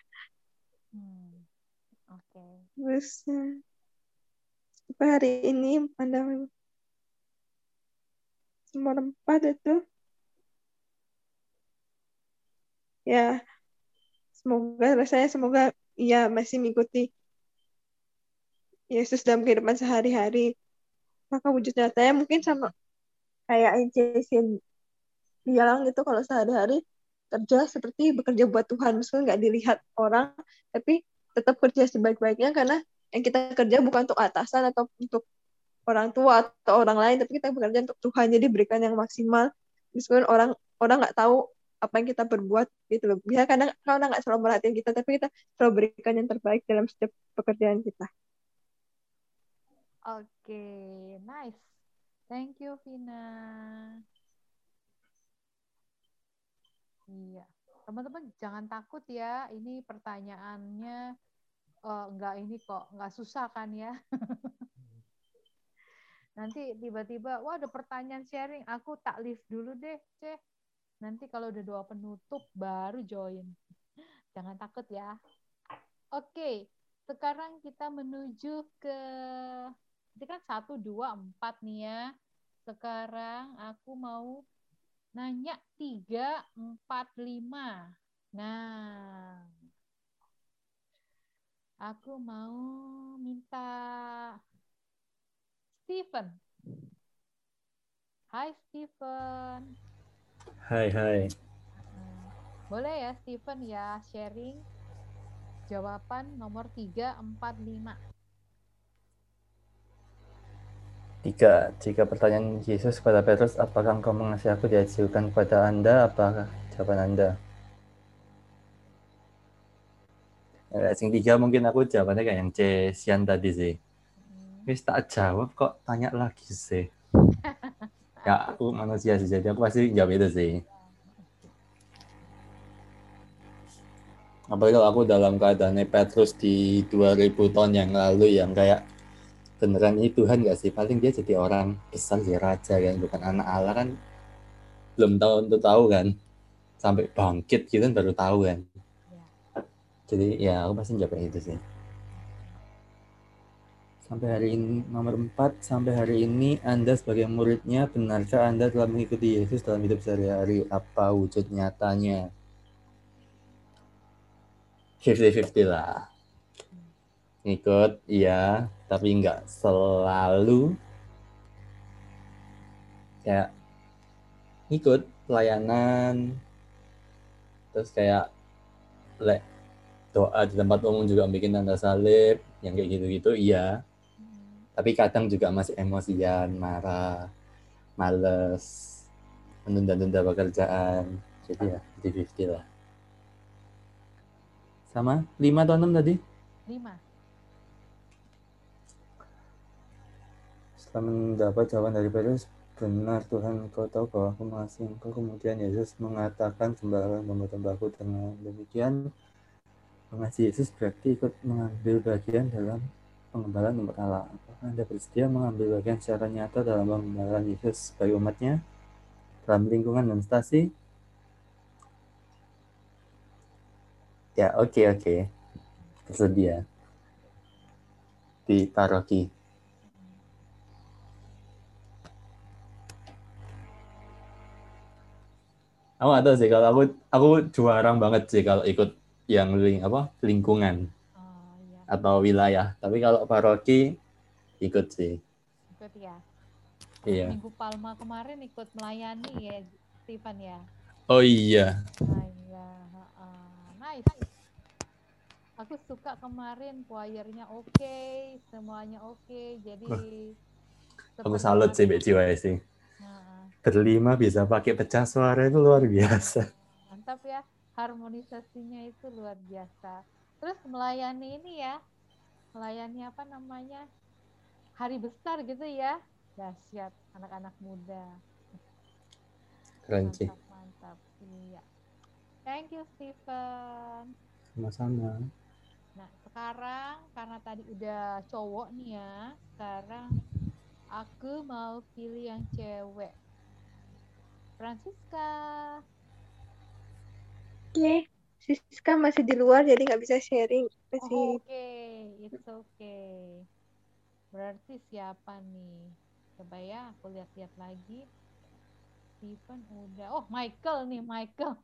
Hmm. Oke. terus eh, apa hari ini pada nomor empat itu. Ya semoga rasanya semoga ia masih mengikuti Yesus dalam kehidupan sehari-hari. Maka wujud nyatanya mungkin sama kayak Jason bilang gitu kalau sehari-hari kerja seperti bekerja buat Tuhan. Meskipun nggak dilihat orang tapi tetap kerja sebaik-baiknya karena yang kita kerja bukan untuk atasan atau untuk orang tua atau orang lain tapi kita bekerja untuk Tuhan jadi berikan yang maksimal meskipun orang orang nggak tahu apa yang kita berbuat gitu loh biar kadang orang nggak selalu merhatiin kita tapi kita selalu berikan yang terbaik dalam setiap pekerjaan kita Oke, nice. Thank you, Vina. Iya, teman-teman jangan takut ya. Ini pertanyaannya eh, nggak ini kok, nggak susah kan ya. Nanti tiba-tiba, wah ada pertanyaan sharing, aku tak live dulu deh, ceh. Nanti kalau udah doa penutup baru join. Jangan takut ya. Oke, sekarang kita menuju ke itu kan satu dua empat nih ya. Sekarang aku mau nanya tiga empat lima. Nah, aku mau minta Steven. Hai Steven. Hai, hai. Boleh ya Steven ya sharing jawaban nomor 345. Tiga, jika pertanyaan Yesus kepada Petrus, apakah engkau mengasihi aku diajukan kepada Anda, apakah jawaban Anda? Ya, sing tiga mungkin aku jawabannya kayak yang C, Sian tadi sih. Wis tak jawab kok tanya lagi sih. Ya, aku manusia sih, jadi aku pasti jawab itu sih. Apalagi kalau aku dalam keadaannya Petrus di 2000 tahun yang lalu yang kayak beneran ini Tuhan gak sih? Paling dia jadi orang besar sih raja kan, bukan anak Allah kan. Belum tahu untuk tahu kan. Sampai bangkit gitu kan baru tahu kan. Jadi ya aku pasti jawab itu sih. Sampai hari ini nomor 4 sampai hari ini Anda sebagai muridnya benarkah Anda telah mengikuti Yesus dalam hidup sehari-hari? Apa wujud nyatanya? 50-50 lah. Ngikut, iya, tapi nggak selalu kayak ngikut pelayanan terus kayak le, doa di tempat umum juga bikin tanda salib yang kayak gitu-gitu iya tapi kadang juga masih emosian marah males menunda-nunda pekerjaan jadi ya 50 lah sama 5 atau 6 tadi 5. Setelah mendapat jawaban dari Petrus, benar Tuhan engkau tahu bahwa aku mengasihi engkau. Kemudian Yesus mengatakan sembahlah domba-dombaku dengan demikian. Mengasihi Yesus berarti ikut mengambil bagian dalam pengembalaan umat Allah. Apakah Anda bersedia mengambil bagian secara nyata dalam pengembalaan Yesus sebagai umatnya? Dalam lingkungan dan stasi? Ya, oke, oke. Bersedia. Di paroki. Aku nggak tahu sih kalau aku aku jarang banget sih kalau ikut yang ling apa lingkungan atau wilayah. Tapi kalau paroki ikut sih. Ikut ya. Iya. Minggu Palma kemarin ikut melayani ya, Steven ya. Oh iya. Nah, iya, nice. Aku suka kemarin choirnya oke, semuanya oke. Jadi Aku seperti salut sih Mbak Jiwa sih. Berlima bisa pakai pecah suara itu luar biasa. mantap ya, harmonisasinya itu luar biasa. Terus melayani ini ya, melayani apa namanya? Hari besar gitu ya. Dahsyat anak-anak muda. Keren sih. Mantap, mantap. Thank you, Stephen. Sama-sama. Nah, sekarang karena tadi udah cowok nih ya, sekarang aku mau pilih yang cewek. Francisca. Oke, Siska masih di luar jadi nggak bisa sharing. Masih Oke, it's okay. Berarti siapa nih? Coba ya, aku lihat-lihat lagi. Stephen udah. Oh, Michael nih, Michael.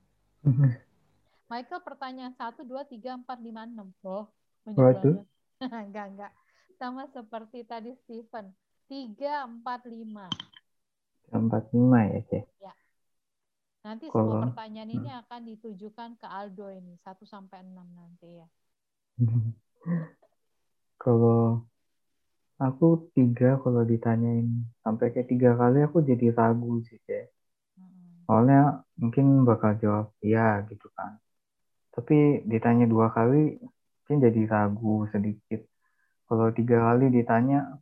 Michael pertanyaan 1, 2, 3, 4, 5, 6. Oh, banget. enggak, enggak. Sama seperti tadi Stephen. 3, 4, 5. Empat lima ya, Cek. Ya. Nanti Kalau- semua pertanyaan ini akan ditujukan ke Aldo ini. 1 sampai 6 nanti ya. Kalau aku tiga kalau ditanyain sampai kayak tiga kali aku jadi ragu sih kayak. Soalnya mungkin bakal jawab iya gitu kan. Tapi ditanya dua kali mungkin jadi ragu sedikit. Kalau tiga kali ditanya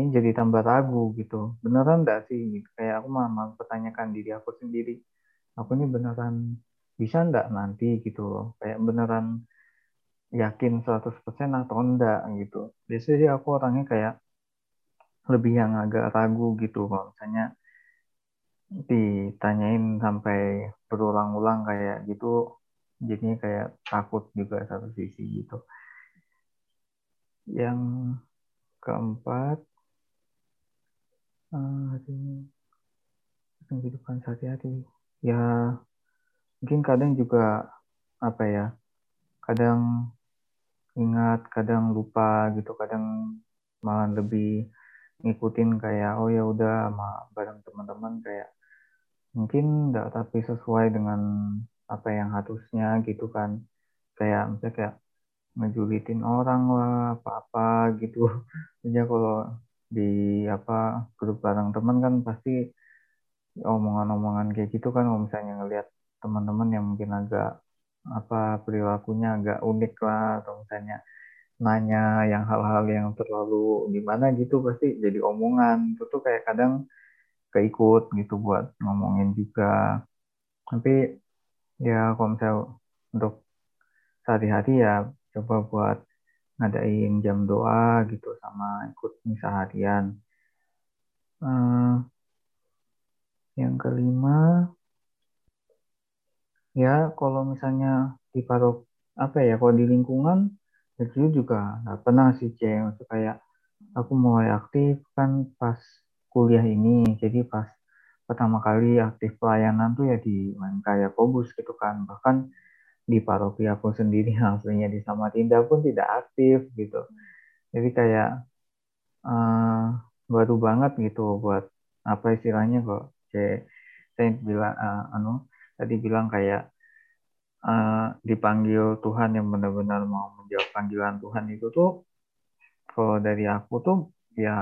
ini jadi tambah ragu gitu. Beneran enggak sih? Gitu. Kayak aku malah mempertanyakan diri aku sendiri. Aku ini beneran bisa enggak nanti gitu loh. Kayak beneran yakin 100% atau enggak gitu. Biasanya sih aku orangnya kayak lebih yang agak ragu gitu kalau misalnya ditanyain sampai berulang-ulang kayak gitu jadinya kayak takut juga satu sisi gitu. Yang keempat ini kehidupan sehari-hari ya mungkin kadang juga apa ya kadang ingat kadang lupa gitu kadang malah lebih ngikutin kayak oh ya udah sama bareng teman-teman kayak mungkin enggak tapi sesuai dengan apa yang harusnya gitu kan. Kayak misalnya kayak ngejulitin orang lah apa-apa gitu. Ya kalau di apa grup bareng teman kan pasti omongan-omongan kayak gitu kan kalau misalnya ngelihat teman-teman yang mungkin agak apa perilakunya agak unik lah atau misalnya nanya yang hal-hal yang terlalu gimana gitu pasti jadi omongan. Itu tuh kayak kadang keikut gitu buat ngomongin juga. Tapi ya kalau misalnya untuk sehari-hari ya coba buat ngadain jam doa gitu sama ikut misa harian. Eh, yang kelima ya kalau misalnya di parok apa ya kalau di lingkungan itu juga nggak pernah sih Maksudnya kayak aku mulai aktif kan pas kuliah ini. Jadi pas pertama kali aktif pelayanan tuh ya di UMK Yakobus gitu kan. Bahkan di paroki aku sendiri aslinya di Samarinda pun tidak aktif gitu. Jadi kayak eh, baru banget gitu buat apa istilahnya kok cek saya bilang eh, anu tadi bilang kayak eh, dipanggil Tuhan yang benar-benar mau menjawab panggilan Tuhan itu tuh kalau dari aku tuh ya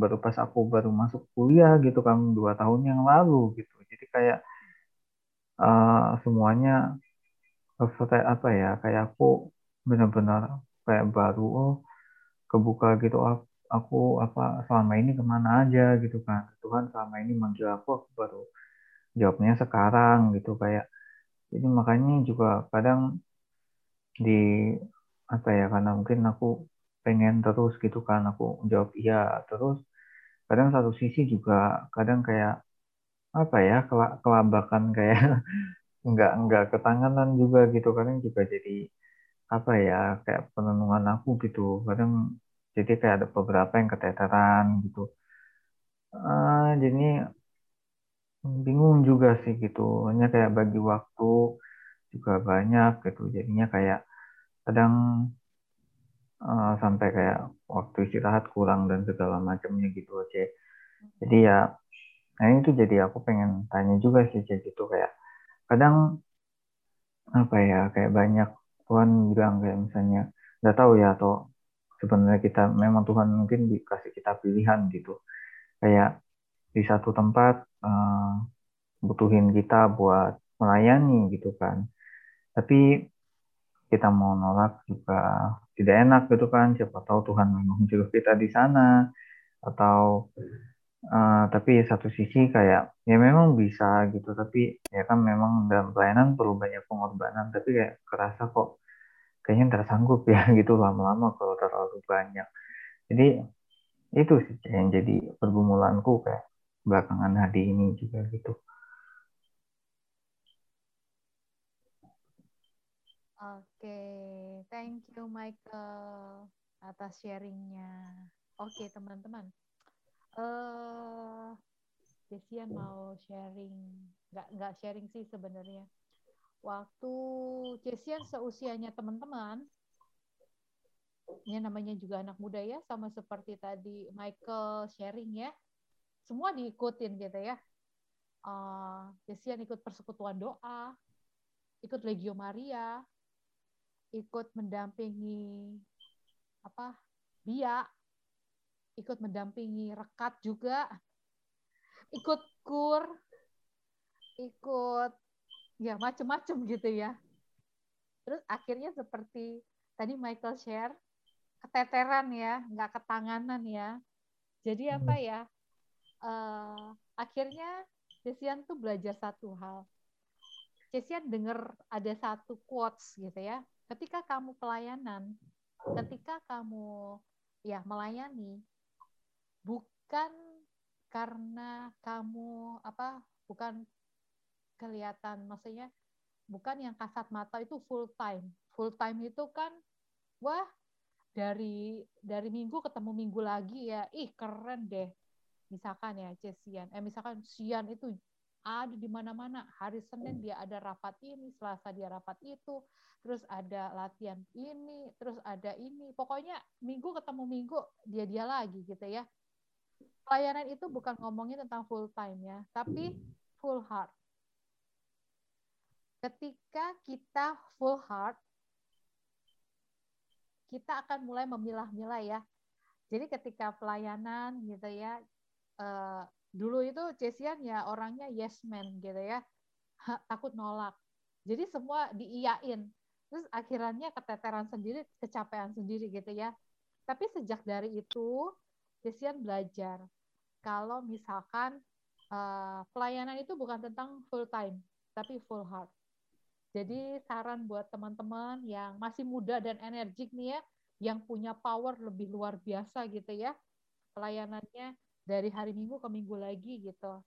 baru pas aku baru masuk kuliah gitu kan dua tahun yang lalu gitu. Jadi kayak eh, semuanya kayak apa ya kayak aku benar-benar kayak baru oh kebuka gitu oh, aku apa selama ini ke mana aja gitu kan. Tuhan selama ini manggil aku aku baru jawabnya sekarang gitu. Kayak jadi makanya juga kadang di apa ya karena mungkin aku pengen terus gitu kan aku jawab iya. Terus kadang satu sisi juga kadang kayak apa ya kela- kelabakan kayak nggak nggak ketanganan juga gitu. Kadang juga jadi apa ya kayak penenungan aku gitu. Kadang jadi kayak ada beberapa yang keteteran gitu. Ah, jadi bingung juga sih gitu. Hanya kayak bagi waktu juga banyak gitu. Jadinya kayak kadang eh, sampai kayak waktu istirahat kurang dan segala macamnya gitu aja jadi ya nah itu jadi aku pengen tanya juga sih kayak gitu. Kayak kadang apa ya kayak banyak Tuhan bilang kayak misalnya nggak tahu ya atau sebenarnya kita memang Tuhan mungkin dikasih kita pilihan gitu. Kayak di satu tempat eh, butuhin kita buat melayani gitu kan. Tapi kita mau nolak juga tidak enak gitu kan. Siapa tahu Tuhan memang jodoh kita di sana. Atau Eh, tapi satu sisi kayak ya memang bisa gitu. Tapi ya kan memang dalam pelayanan perlu banyak pengorbanan. Tapi kayak kerasa kok kayaknya nggak sanggup ya gitu lama-lama kalau terlalu banyak jadi itu sih yang jadi pergumulanku kayak belakangan hari ini juga gitu Oke, thank you Michael atas sharingnya. Oke teman-teman, eh Desian mau sharing, nggak nggak sharing sih sebenarnya. Waktu Desian seusianya teman-teman, ini namanya juga anak muda ya, sama seperti tadi Michael sharing ya, semua diikutin gitu ya. Uh, ikut persekutuan doa, ikut Legio Maria, ikut mendampingi apa Bia, ikut mendampingi rekat juga, ikut kur, ikut ya macem-macem gitu ya. Terus akhirnya seperti tadi Michael share, keteteran ya, nggak ketanganan ya. Jadi apa ya? Uh, akhirnya Cesian tuh belajar satu hal. Cesian dengar ada satu quotes gitu ya. Ketika kamu pelayanan, ketika kamu ya melayani, bukan karena kamu apa bukan kelihatan. Maksudnya bukan yang kasat mata itu full time. Full time itu kan wah dari dari minggu ketemu minggu lagi ya ih keren deh. Misalkan ya Cesian eh misalkan Sian itu ada di mana-mana. Hari Senin dia ada rapat ini Selasa dia rapat itu terus ada latihan ini terus ada ini. Pokoknya minggu ketemu minggu dia dia lagi gitu ya. Pelayanan itu bukan ngomongin tentang full time ya, tapi full heart. Ketika kita full heart, kita akan mulai memilah-milah ya. Jadi ketika pelayanan gitu ya, eh, dulu itu Cesian ya orangnya yes man gitu ya, takut nolak. Jadi semua diiyain. Terus akhirnya keteteran sendiri, kecapean sendiri gitu ya. Tapi sejak dari itu, Cesian belajar kalau misalkan uh, pelayanan itu bukan tentang full time, tapi full heart. Jadi saran buat teman-teman yang masih muda dan energik nih ya, yang punya power lebih luar biasa gitu ya, pelayanannya dari hari Minggu ke Minggu lagi gitu.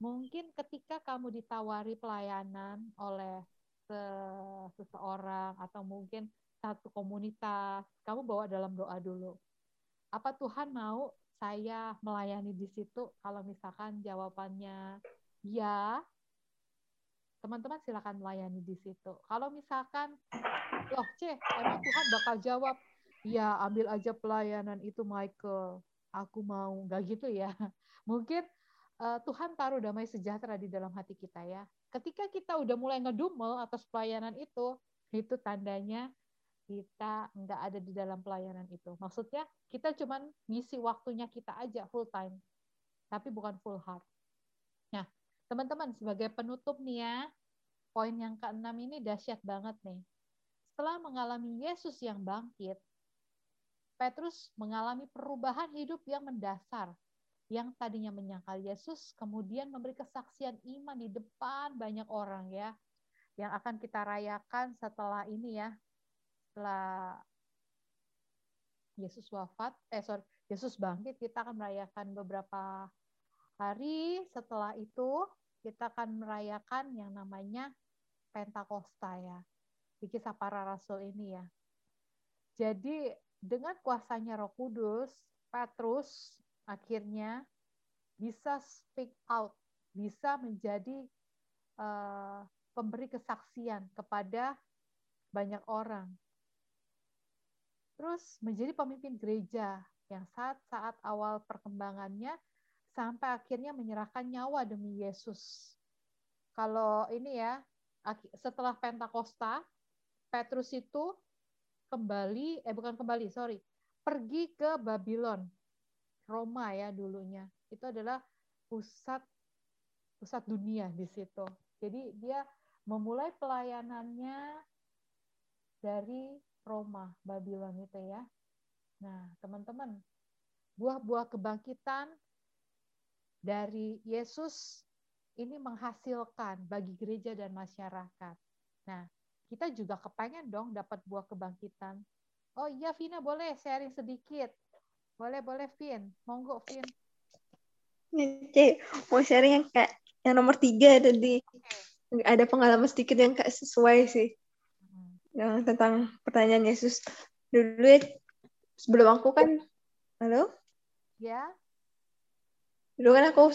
Mungkin ketika kamu ditawari pelayanan oleh seseorang atau mungkin satu komunitas, kamu bawa dalam doa dulu. Apa Tuhan mau saya melayani di situ kalau misalkan jawabannya ya teman-teman silakan melayani di situ. Kalau misalkan loh C emang Tuhan bakal jawab ya ambil aja pelayanan itu Michael. Aku mau. Nggak gitu ya. Mungkin uh, Tuhan taruh damai sejahtera di dalam hati kita ya. Ketika kita udah mulai ngedumel atas pelayanan itu itu tandanya kita nggak ada di dalam pelayanan itu. Maksudnya kita cuman ngisi waktunya kita aja full time, tapi bukan full heart. Teman-teman sebagai penutup nih ya, poin yang keenam ini dahsyat banget nih. Setelah mengalami Yesus yang bangkit, Petrus mengalami perubahan hidup yang mendasar. Yang tadinya menyangkal Yesus, kemudian memberi kesaksian iman di depan banyak orang ya. Yang akan kita rayakan setelah ini ya, setelah Yesus wafat, eh sorry, Yesus bangkit, kita akan merayakan beberapa hari setelah itu kita akan merayakan yang namanya Pentakosta ya, di kisah para rasul ini ya. Jadi dengan kuasanya Roh Kudus, Petrus akhirnya bisa speak out, bisa menjadi uh, pemberi kesaksian kepada banyak orang terus menjadi pemimpin gereja yang saat-saat awal perkembangannya sampai akhirnya menyerahkan nyawa demi Yesus. Kalau ini ya, setelah Pentakosta, Petrus itu kembali, eh bukan kembali, sorry, pergi ke Babylon, Roma ya dulunya. Itu adalah pusat pusat dunia di situ. Jadi dia memulai pelayanannya dari Roma, Babylon itu ya. Nah, teman-teman, buah-buah kebangkitan dari Yesus ini menghasilkan bagi gereja dan masyarakat. Nah, kita juga kepengen dong dapat buah kebangkitan. Oh iya, Vina boleh sharing sedikit. Boleh, boleh, Vin. Monggo, Vin. Nih, C, mau sharing yang kayak yang nomor tiga tadi. Ada pengalaman sedikit yang kayak sesuai sih. Yang tentang pertanyaan Yesus. Dulu ya, sebelum aku kan, halo? Ya, Dulu kan aku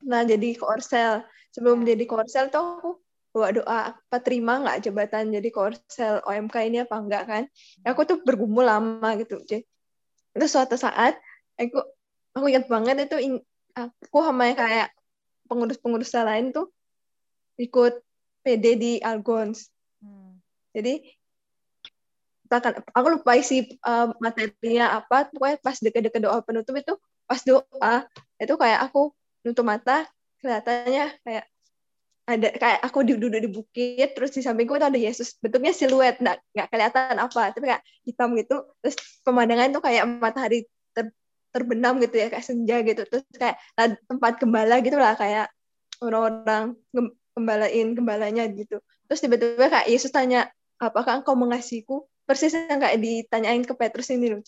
pernah jadi korsel. Sebelum jadi korsel tuh aku bawa doa apa terima nggak jabatan jadi korsel OMK ini apa enggak kan? Ya, aku tuh bergumul lama gitu, C. Terus suatu saat aku aku ingat banget itu aku sama yang kayak pengurus-pengurus lain tuh ikut PD di Algons. Jadi bahkan aku lupa isi uh, materinya apa, pokoknya pas deket-deket doa penutup itu pas doa itu kayak aku nutup mata kelihatannya kayak ada kayak aku duduk di bukit terus di sampingku itu ada Yesus. Bentuknya siluet nggak nggak kelihatan apa tapi kayak hitam gitu. Terus pemandangan tuh kayak matahari ter- terbenam gitu ya kayak senja gitu. Terus kayak tempat gembala gitu lah kayak orang-orang gem- gembalain gembalanya gitu. Terus tiba-tiba kayak Yesus tanya apakah engkau mengasihiku? Persis yang kayak ditanyain ke Petrus ini loh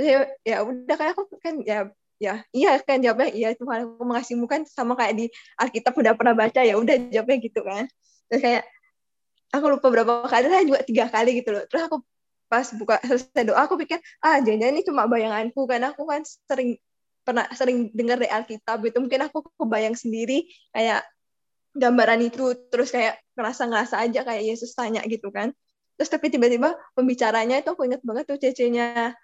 ya, ya udah kayak aku kan ya ya iya kan jawabnya iya Tuhan aku mengasihimu kan sama kayak di Alkitab udah pernah baca ya udah jawabnya gitu kan. Terus kayak aku lupa berapa kali lah juga tiga kali gitu loh. Terus aku pas buka selesai doa aku pikir ah jangan ini cuma bayanganku karena aku kan sering pernah sering dengar dari Alkitab gitu. Mungkin aku kebayang sendiri kayak gambaran itu terus kayak ngerasa ngerasa aja kayak Yesus tanya gitu kan. Terus tapi tiba-tiba pembicaranya itu aku ingat banget tuh cecenya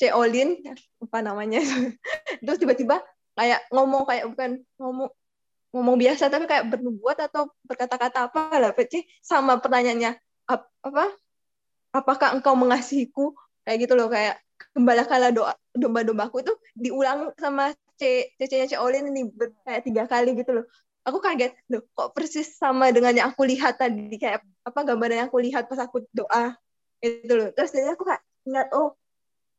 Ceolin apa namanya terus tiba-tiba kayak ngomong kayak bukan ngomong ngomong biasa tapi kayak bernubuat atau berkata-kata apa lah Peci sama pertanyaannya ap- apa? Apakah engkau mengasihiku? Kayak gitu loh kayak gembalakanlah doa domba-dombaku itu diulang sama C cecenya Ceolin ini ber- kayak tiga kali gitu loh. Aku kaget loh kok persis sama dengan yang aku lihat tadi? Kayak apa gambaran yang aku lihat pas aku doa? Gitu loh. Terus jadi aku kayak ingat oh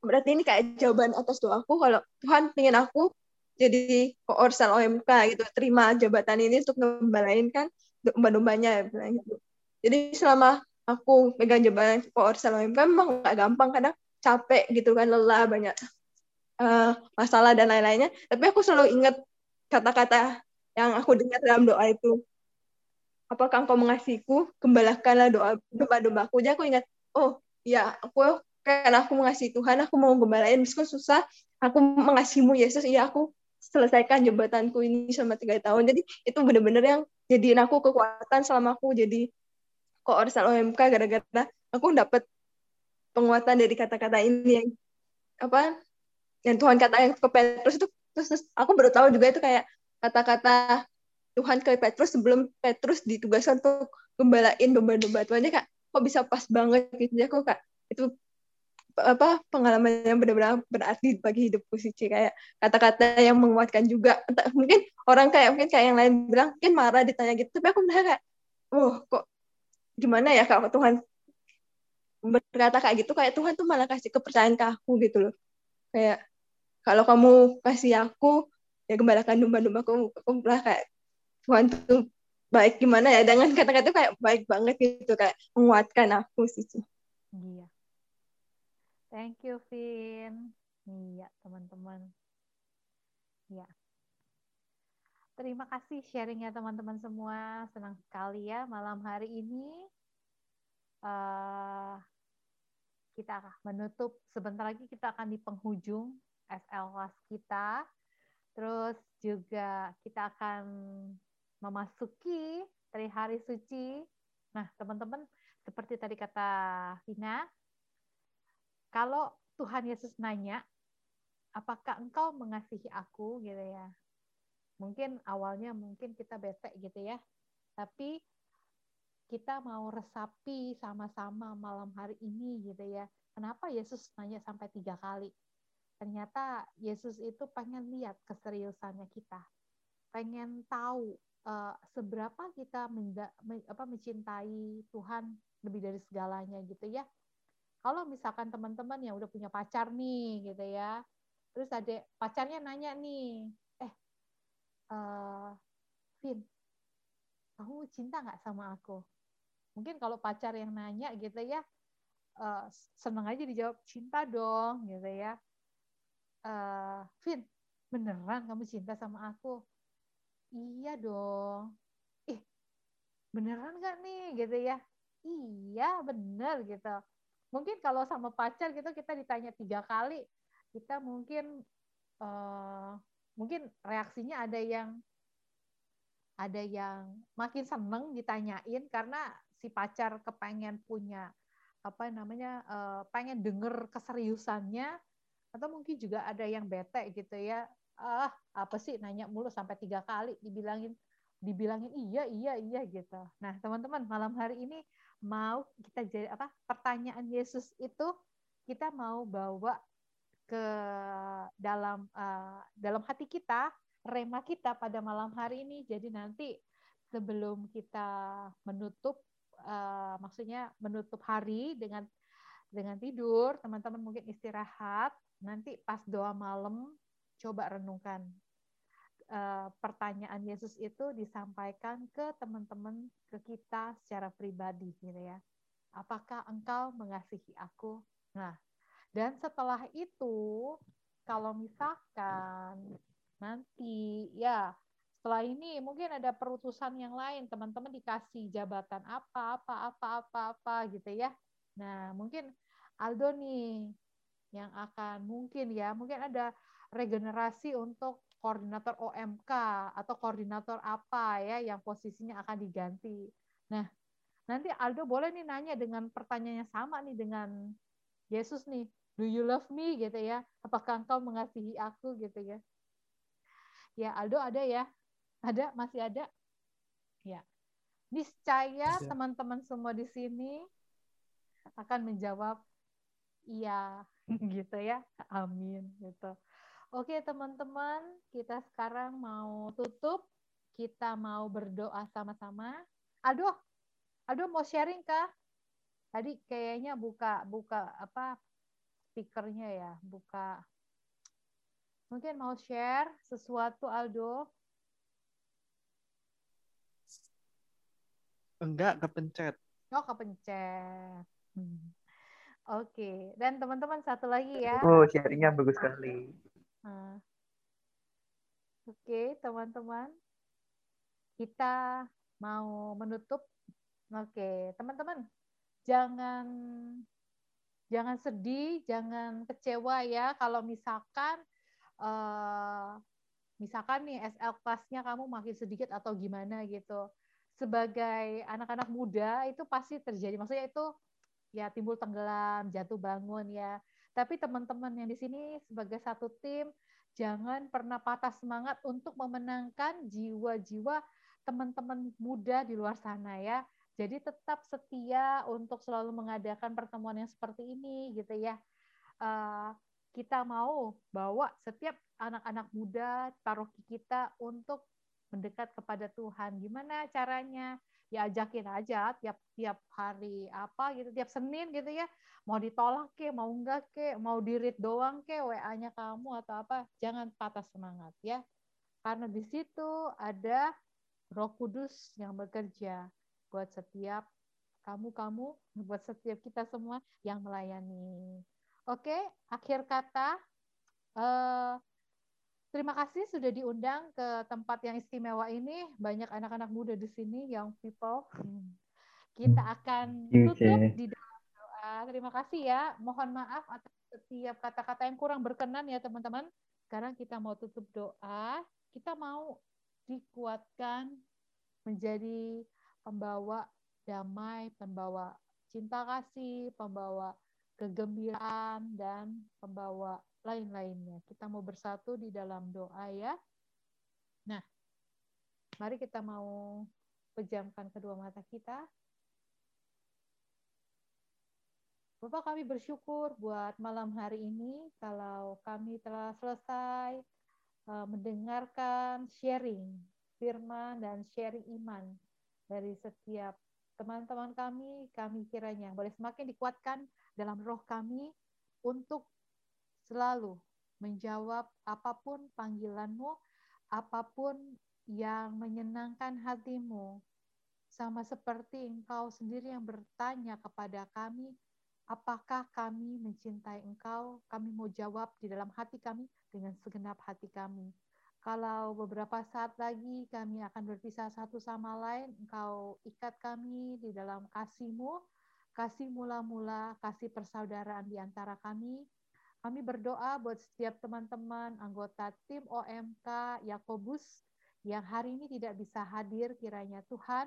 berarti ini kayak jawaban atas doaku kalau Tuhan ingin aku jadi koorsal OMK gitu terima jabatan ini untuk ngembalain kan domba-dombanya bilang gitu. jadi selama aku pegang jabatan koorsal OMK memang nggak gampang kadang capek gitu kan lelah banyak eh, masalah dan lain-lainnya. Tapi aku selalu ingat kata-kata yang aku dengar dalam doa itu. Apakah engkau mengasihiku? Gembalakanlah doa domba-dombaku. Jadi aku ingat oh ya aku karena aku mengasihi Tuhan aku mau gembalain meskipun susah aku mengasihimu Yesus. Iya aku selesaikan jabatanku ini selama tiga tahun. Jadi itu benar-benar yang jadiin aku kekuatan selama aku jadi koorsal OMK gara-gara aku dapat penguatan dari kata-kata ini yang apa yang Tuhan katakan ke Petrus itu. Terus, terus aku baru tahu juga itu kayak kata-kata Tuhan ke Petrus sebelum Petrus ditugaskan untuk gembalain domba-domba Tuhannya kak. Kok bisa pas banget gitu ya aku kak? Itu apa pengalaman yang benar-benar berarti bagi hidupku sih Ci. kayak kata-kata yang menguatkan juga mungkin orang kayak mungkin kayak yang lain bilang mungkin marah ditanya gitu tapi aku benar kayak oh kok gimana ya kalau Tuhan berkata kayak gitu kayak Tuhan tuh malah kasih kepercayaan ke aku gitu loh kayak kalau kamu kasih aku ya gembalakan domba-dombaku aku malah kayak Tuhan tuh baik gimana ya dengan kata-kata kayak baik banget gitu kayak menguatkan aku sih. Iya. Thank you, Vin. Iya, teman-teman. Ya. Terima kasih sharingnya teman-teman semua. Senang sekali ya malam hari ini. eh kita menutup sebentar lagi kita akan di penghujung SL kelas kita. Terus juga kita akan memasuki hari-hari suci. Nah, teman-teman, seperti tadi kata Vina, kalau Tuhan Yesus nanya, apakah engkau mengasihi aku gitu ya. Mungkin awalnya mungkin kita bete gitu ya. Tapi kita mau resapi sama-sama malam hari ini gitu ya. Kenapa Yesus nanya sampai tiga kali? Ternyata Yesus itu pengen lihat keseriusannya kita. Pengen tahu uh, seberapa kita menda, me, apa, mencintai Tuhan lebih dari segalanya gitu ya kalau misalkan teman-teman yang udah punya pacar nih gitu ya terus ada pacarnya nanya nih eh eh Vin, kamu cinta nggak sama aku? Mungkin kalau pacar yang nanya gitu ya, eh, seneng aja dijawab cinta dong gitu ya. Eh, Vin, beneran kamu cinta sama aku? Iya dong. Ih, beneran gak nih gitu ya? Iya, bener gitu. Mungkin kalau sama pacar gitu kita ditanya tiga kali, kita mungkin eh, mungkin reaksinya ada yang ada yang makin seneng ditanyain karena si pacar kepengen punya apa namanya eh, pengen denger keseriusannya atau mungkin juga ada yang bete gitu ya. Ah apa sih nanya mulu sampai tiga kali dibilangin dibilangin iya iya iya gitu. Nah teman-teman malam hari ini mau kita jadi apa pertanyaan Yesus itu kita mau bawa ke dalam uh, dalam hati kita rema kita pada malam hari ini. Jadi nanti sebelum kita menutup uh, maksudnya menutup hari dengan dengan tidur teman-teman mungkin istirahat nanti pas doa malam coba renungkan uh, pertanyaan Yesus itu disampaikan ke teman-teman ke kita secara pribadi gitu ya. Apakah engkau mengasihi aku? Nah dan setelah itu kalau misalkan nanti ya setelah ini mungkin ada perutusan yang lain. Teman-teman dikasih jabatan apa apa apa apa apa gitu ya. Nah mungkin Aldo nih yang akan mungkin ya mungkin ada regenerasi untuk koordinator OMK atau koordinator apa ya yang posisinya akan diganti nah nanti Aldo boleh nih nanya dengan pertanyaannya sama nih dengan Yesus nih do you love me gitu ya apakah engkau mengasihi aku gitu ya Ya, Aldo ada ya? Ada? Masih ada? Ya. Niscaya teman-teman semua di sini akan menjawab iya gitu ya. Amin gitu. Oke, teman-teman, kita sekarang mau tutup. Kita mau berdoa sama-sama. Aldo, Aldo mau sharing kah? Tadi kayaknya buka buka apa speakernya ya, buka Mungkin mau share sesuatu Aldo? Enggak, kepencet. Oh, kepencet. Hmm. Oke, okay. dan teman-teman satu lagi ya. Oh, sharingnya bagus sekali. Hmm. Oke, teman-teman. Kita mau menutup. Oke, teman-teman. Jangan jangan sedih, jangan kecewa ya kalau misalkan uh, misalkan nih SL kelasnya kamu makin sedikit atau gimana gitu. Sebagai anak-anak muda itu pasti terjadi. Maksudnya itu ya timbul tenggelam, jatuh bangun ya. Tapi teman-teman yang di sini sebagai satu tim jangan pernah patah semangat untuk memenangkan jiwa-jiwa teman-teman muda di luar sana ya. Jadi tetap setia untuk selalu mengadakan pertemuan yang seperti ini gitu ya. Uh, kita mau bawa setiap anak-anak muda paroki kita untuk mendekat kepada Tuhan. Gimana caranya? Ya ajakin aja tiap tiap hari apa gitu, tiap Senin gitu ya. Mau ditolak ke, mau enggak ke, mau dirit doang ke, WA-nya kamu atau apa, jangan patah semangat ya. Karena di situ ada Roh Kudus yang bekerja buat setiap kamu-kamu, buat setiap kita semua yang melayani. Oke, akhir kata. Uh, terima kasih sudah diundang ke tempat yang istimewa ini. Banyak anak-anak muda di sini, young people. Kita akan tutup di dalam doa. Terima kasih ya. Mohon maaf atas setiap kata-kata yang kurang berkenan ya teman-teman. Sekarang kita mau tutup doa. Kita mau dikuatkan menjadi pembawa damai, pembawa cinta kasih, pembawa kegembiraan, dan pembawa lain-lainnya. Kita mau bersatu di dalam doa ya. Nah, mari kita mau pejamkan kedua mata kita. Bapak kami bersyukur buat malam hari ini kalau kami telah selesai uh, mendengarkan sharing firman dan sharing iman dari setiap teman-teman kami, kami kiranya boleh semakin dikuatkan dalam roh kami untuk selalu menjawab apa pun panggilanmu, apa pun yang menyenangkan hatimu, sama seperti engkau sendiri yang bertanya kepada kami, apakah kami mencintai engkau? Kami mau jawab di dalam hati kami dengan segenap hati kami. Kalau beberapa saat lagi kami akan berpisah satu sama lain, engkau ikat kami di dalam kasihmu, kasih mula-mula, kasih persaudaraan di antara kami. Kami berdoa buat setiap teman-teman anggota tim OMK Yakobus yang hari ini tidak bisa hadir kiranya Tuhan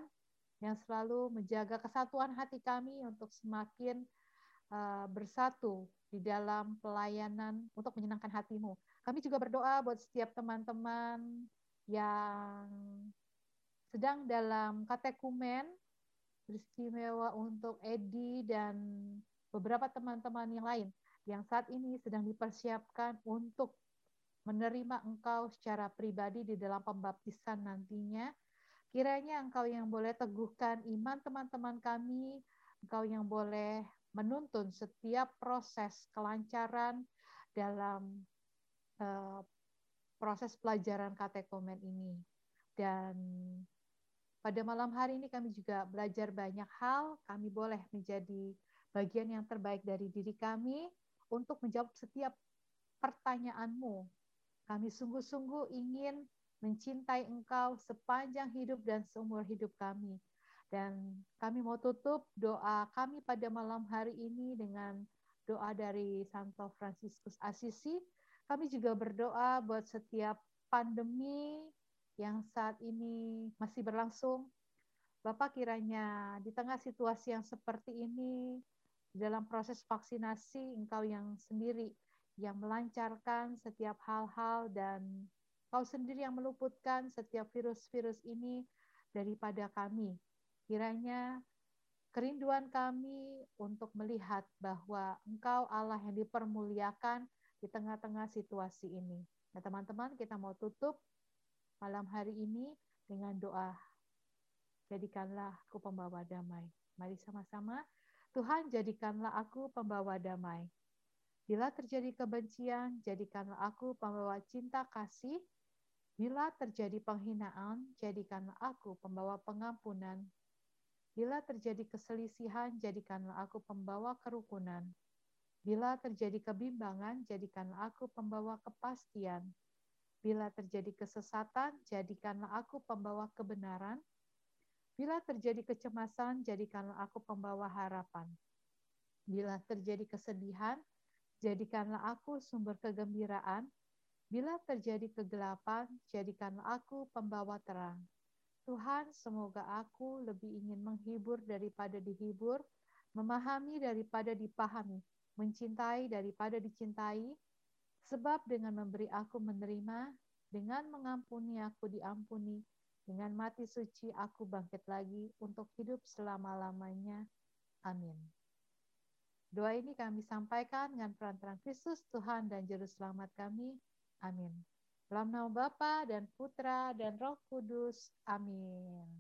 yang selalu menjaga kesatuan hati kami untuk semakin uh, bersatu di dalam pelayanan untuk menyenangkan hatimu. Kami juga berdoa buat setiap teman-teman yang sedang dalam katekumen beristimewa untuk Edi dan beberapa teman-teman yang lain yang saat ini sedang dipersiapkan untuk menerima engkau secara pribadi di dalam pembaptisan nantinya. Kiranya engkau yang boleh teguhkan iman teman-teman kami, engkau yang boleh menuntun setiap proses kelancaran dalam uh, proses pelajaran katekomen ini. Dan pada malam hari ini kami juga belajar banyak hal, kami boleh menjadi bagian yang terbaik dari diri kami, untuk menjawab setiap pertanyaanmu. Kami sungguh-sungguh ingin mencintai Engkau sepanjang hidup dan seumur hidup kami. Dan kami mau tutup doa kami pada malam hari ini dengan doa dari Santo Fransiskus Assisi. Kami juga berdoa buat setiap pandemi yang saat ini masih berlangsung. Bapak kiranya di tengah situasi yang seperti ini, dalam proses vaksinasi engkau yang sendiri yang melancarkan setiap hal-hal dan kau sendiri yang meluputkan setiap virus-virus ini daripada kami. Kiranya kerinduan kami untuk melihat bahwa engkau Allah yang dipermuliakan di tengah-tengah situasi ini. Nah teman-teman kita mau tutup malam hari ini dengan doa. Jadikanlah aku pembawa damai. Mari sama-sama Tuhan, jadikanlah aku pembawa damai. Bila terjadi kebencian, jadikanlah aku pembawa cinta kasih. Bila terjadi penghinaan, jadikanlah aku pembawa pengampunan. Bila terjadi keselisihan, jadikanlah aku pembawa kerukunan. Bila terjadi kebimbangan, jadikanlah aku pembawa kepastian. Bila terjadi kesesatan, jadikanlah aku pembawa kebenaran. Bila terjadi kecemasan, jadikanlah aku pembawa harapan. Bila terjadi kesedihan, jadikanlah aku sumber kegembiraan. Bila terjadi kegelapan, jadikanlah aku pembawa terang. Tuhan, semoga aku lebih ingin menghibur daripada dihibur, memahami daripada dipahami, mencintai daripada dicintai, sebab dengan memberi aku menerima, dengan mengampuni aku diampuni, dengan mati suci aku bangkit lagi untuk hidup selama-lamanya. Amin. Doa ini kami sampaikan dengan perantaraan Kristus Tuhan dan Juru Selamat kami. Amin. Dalam nama Bapa dan Putra dan Roh Kudus. Amin.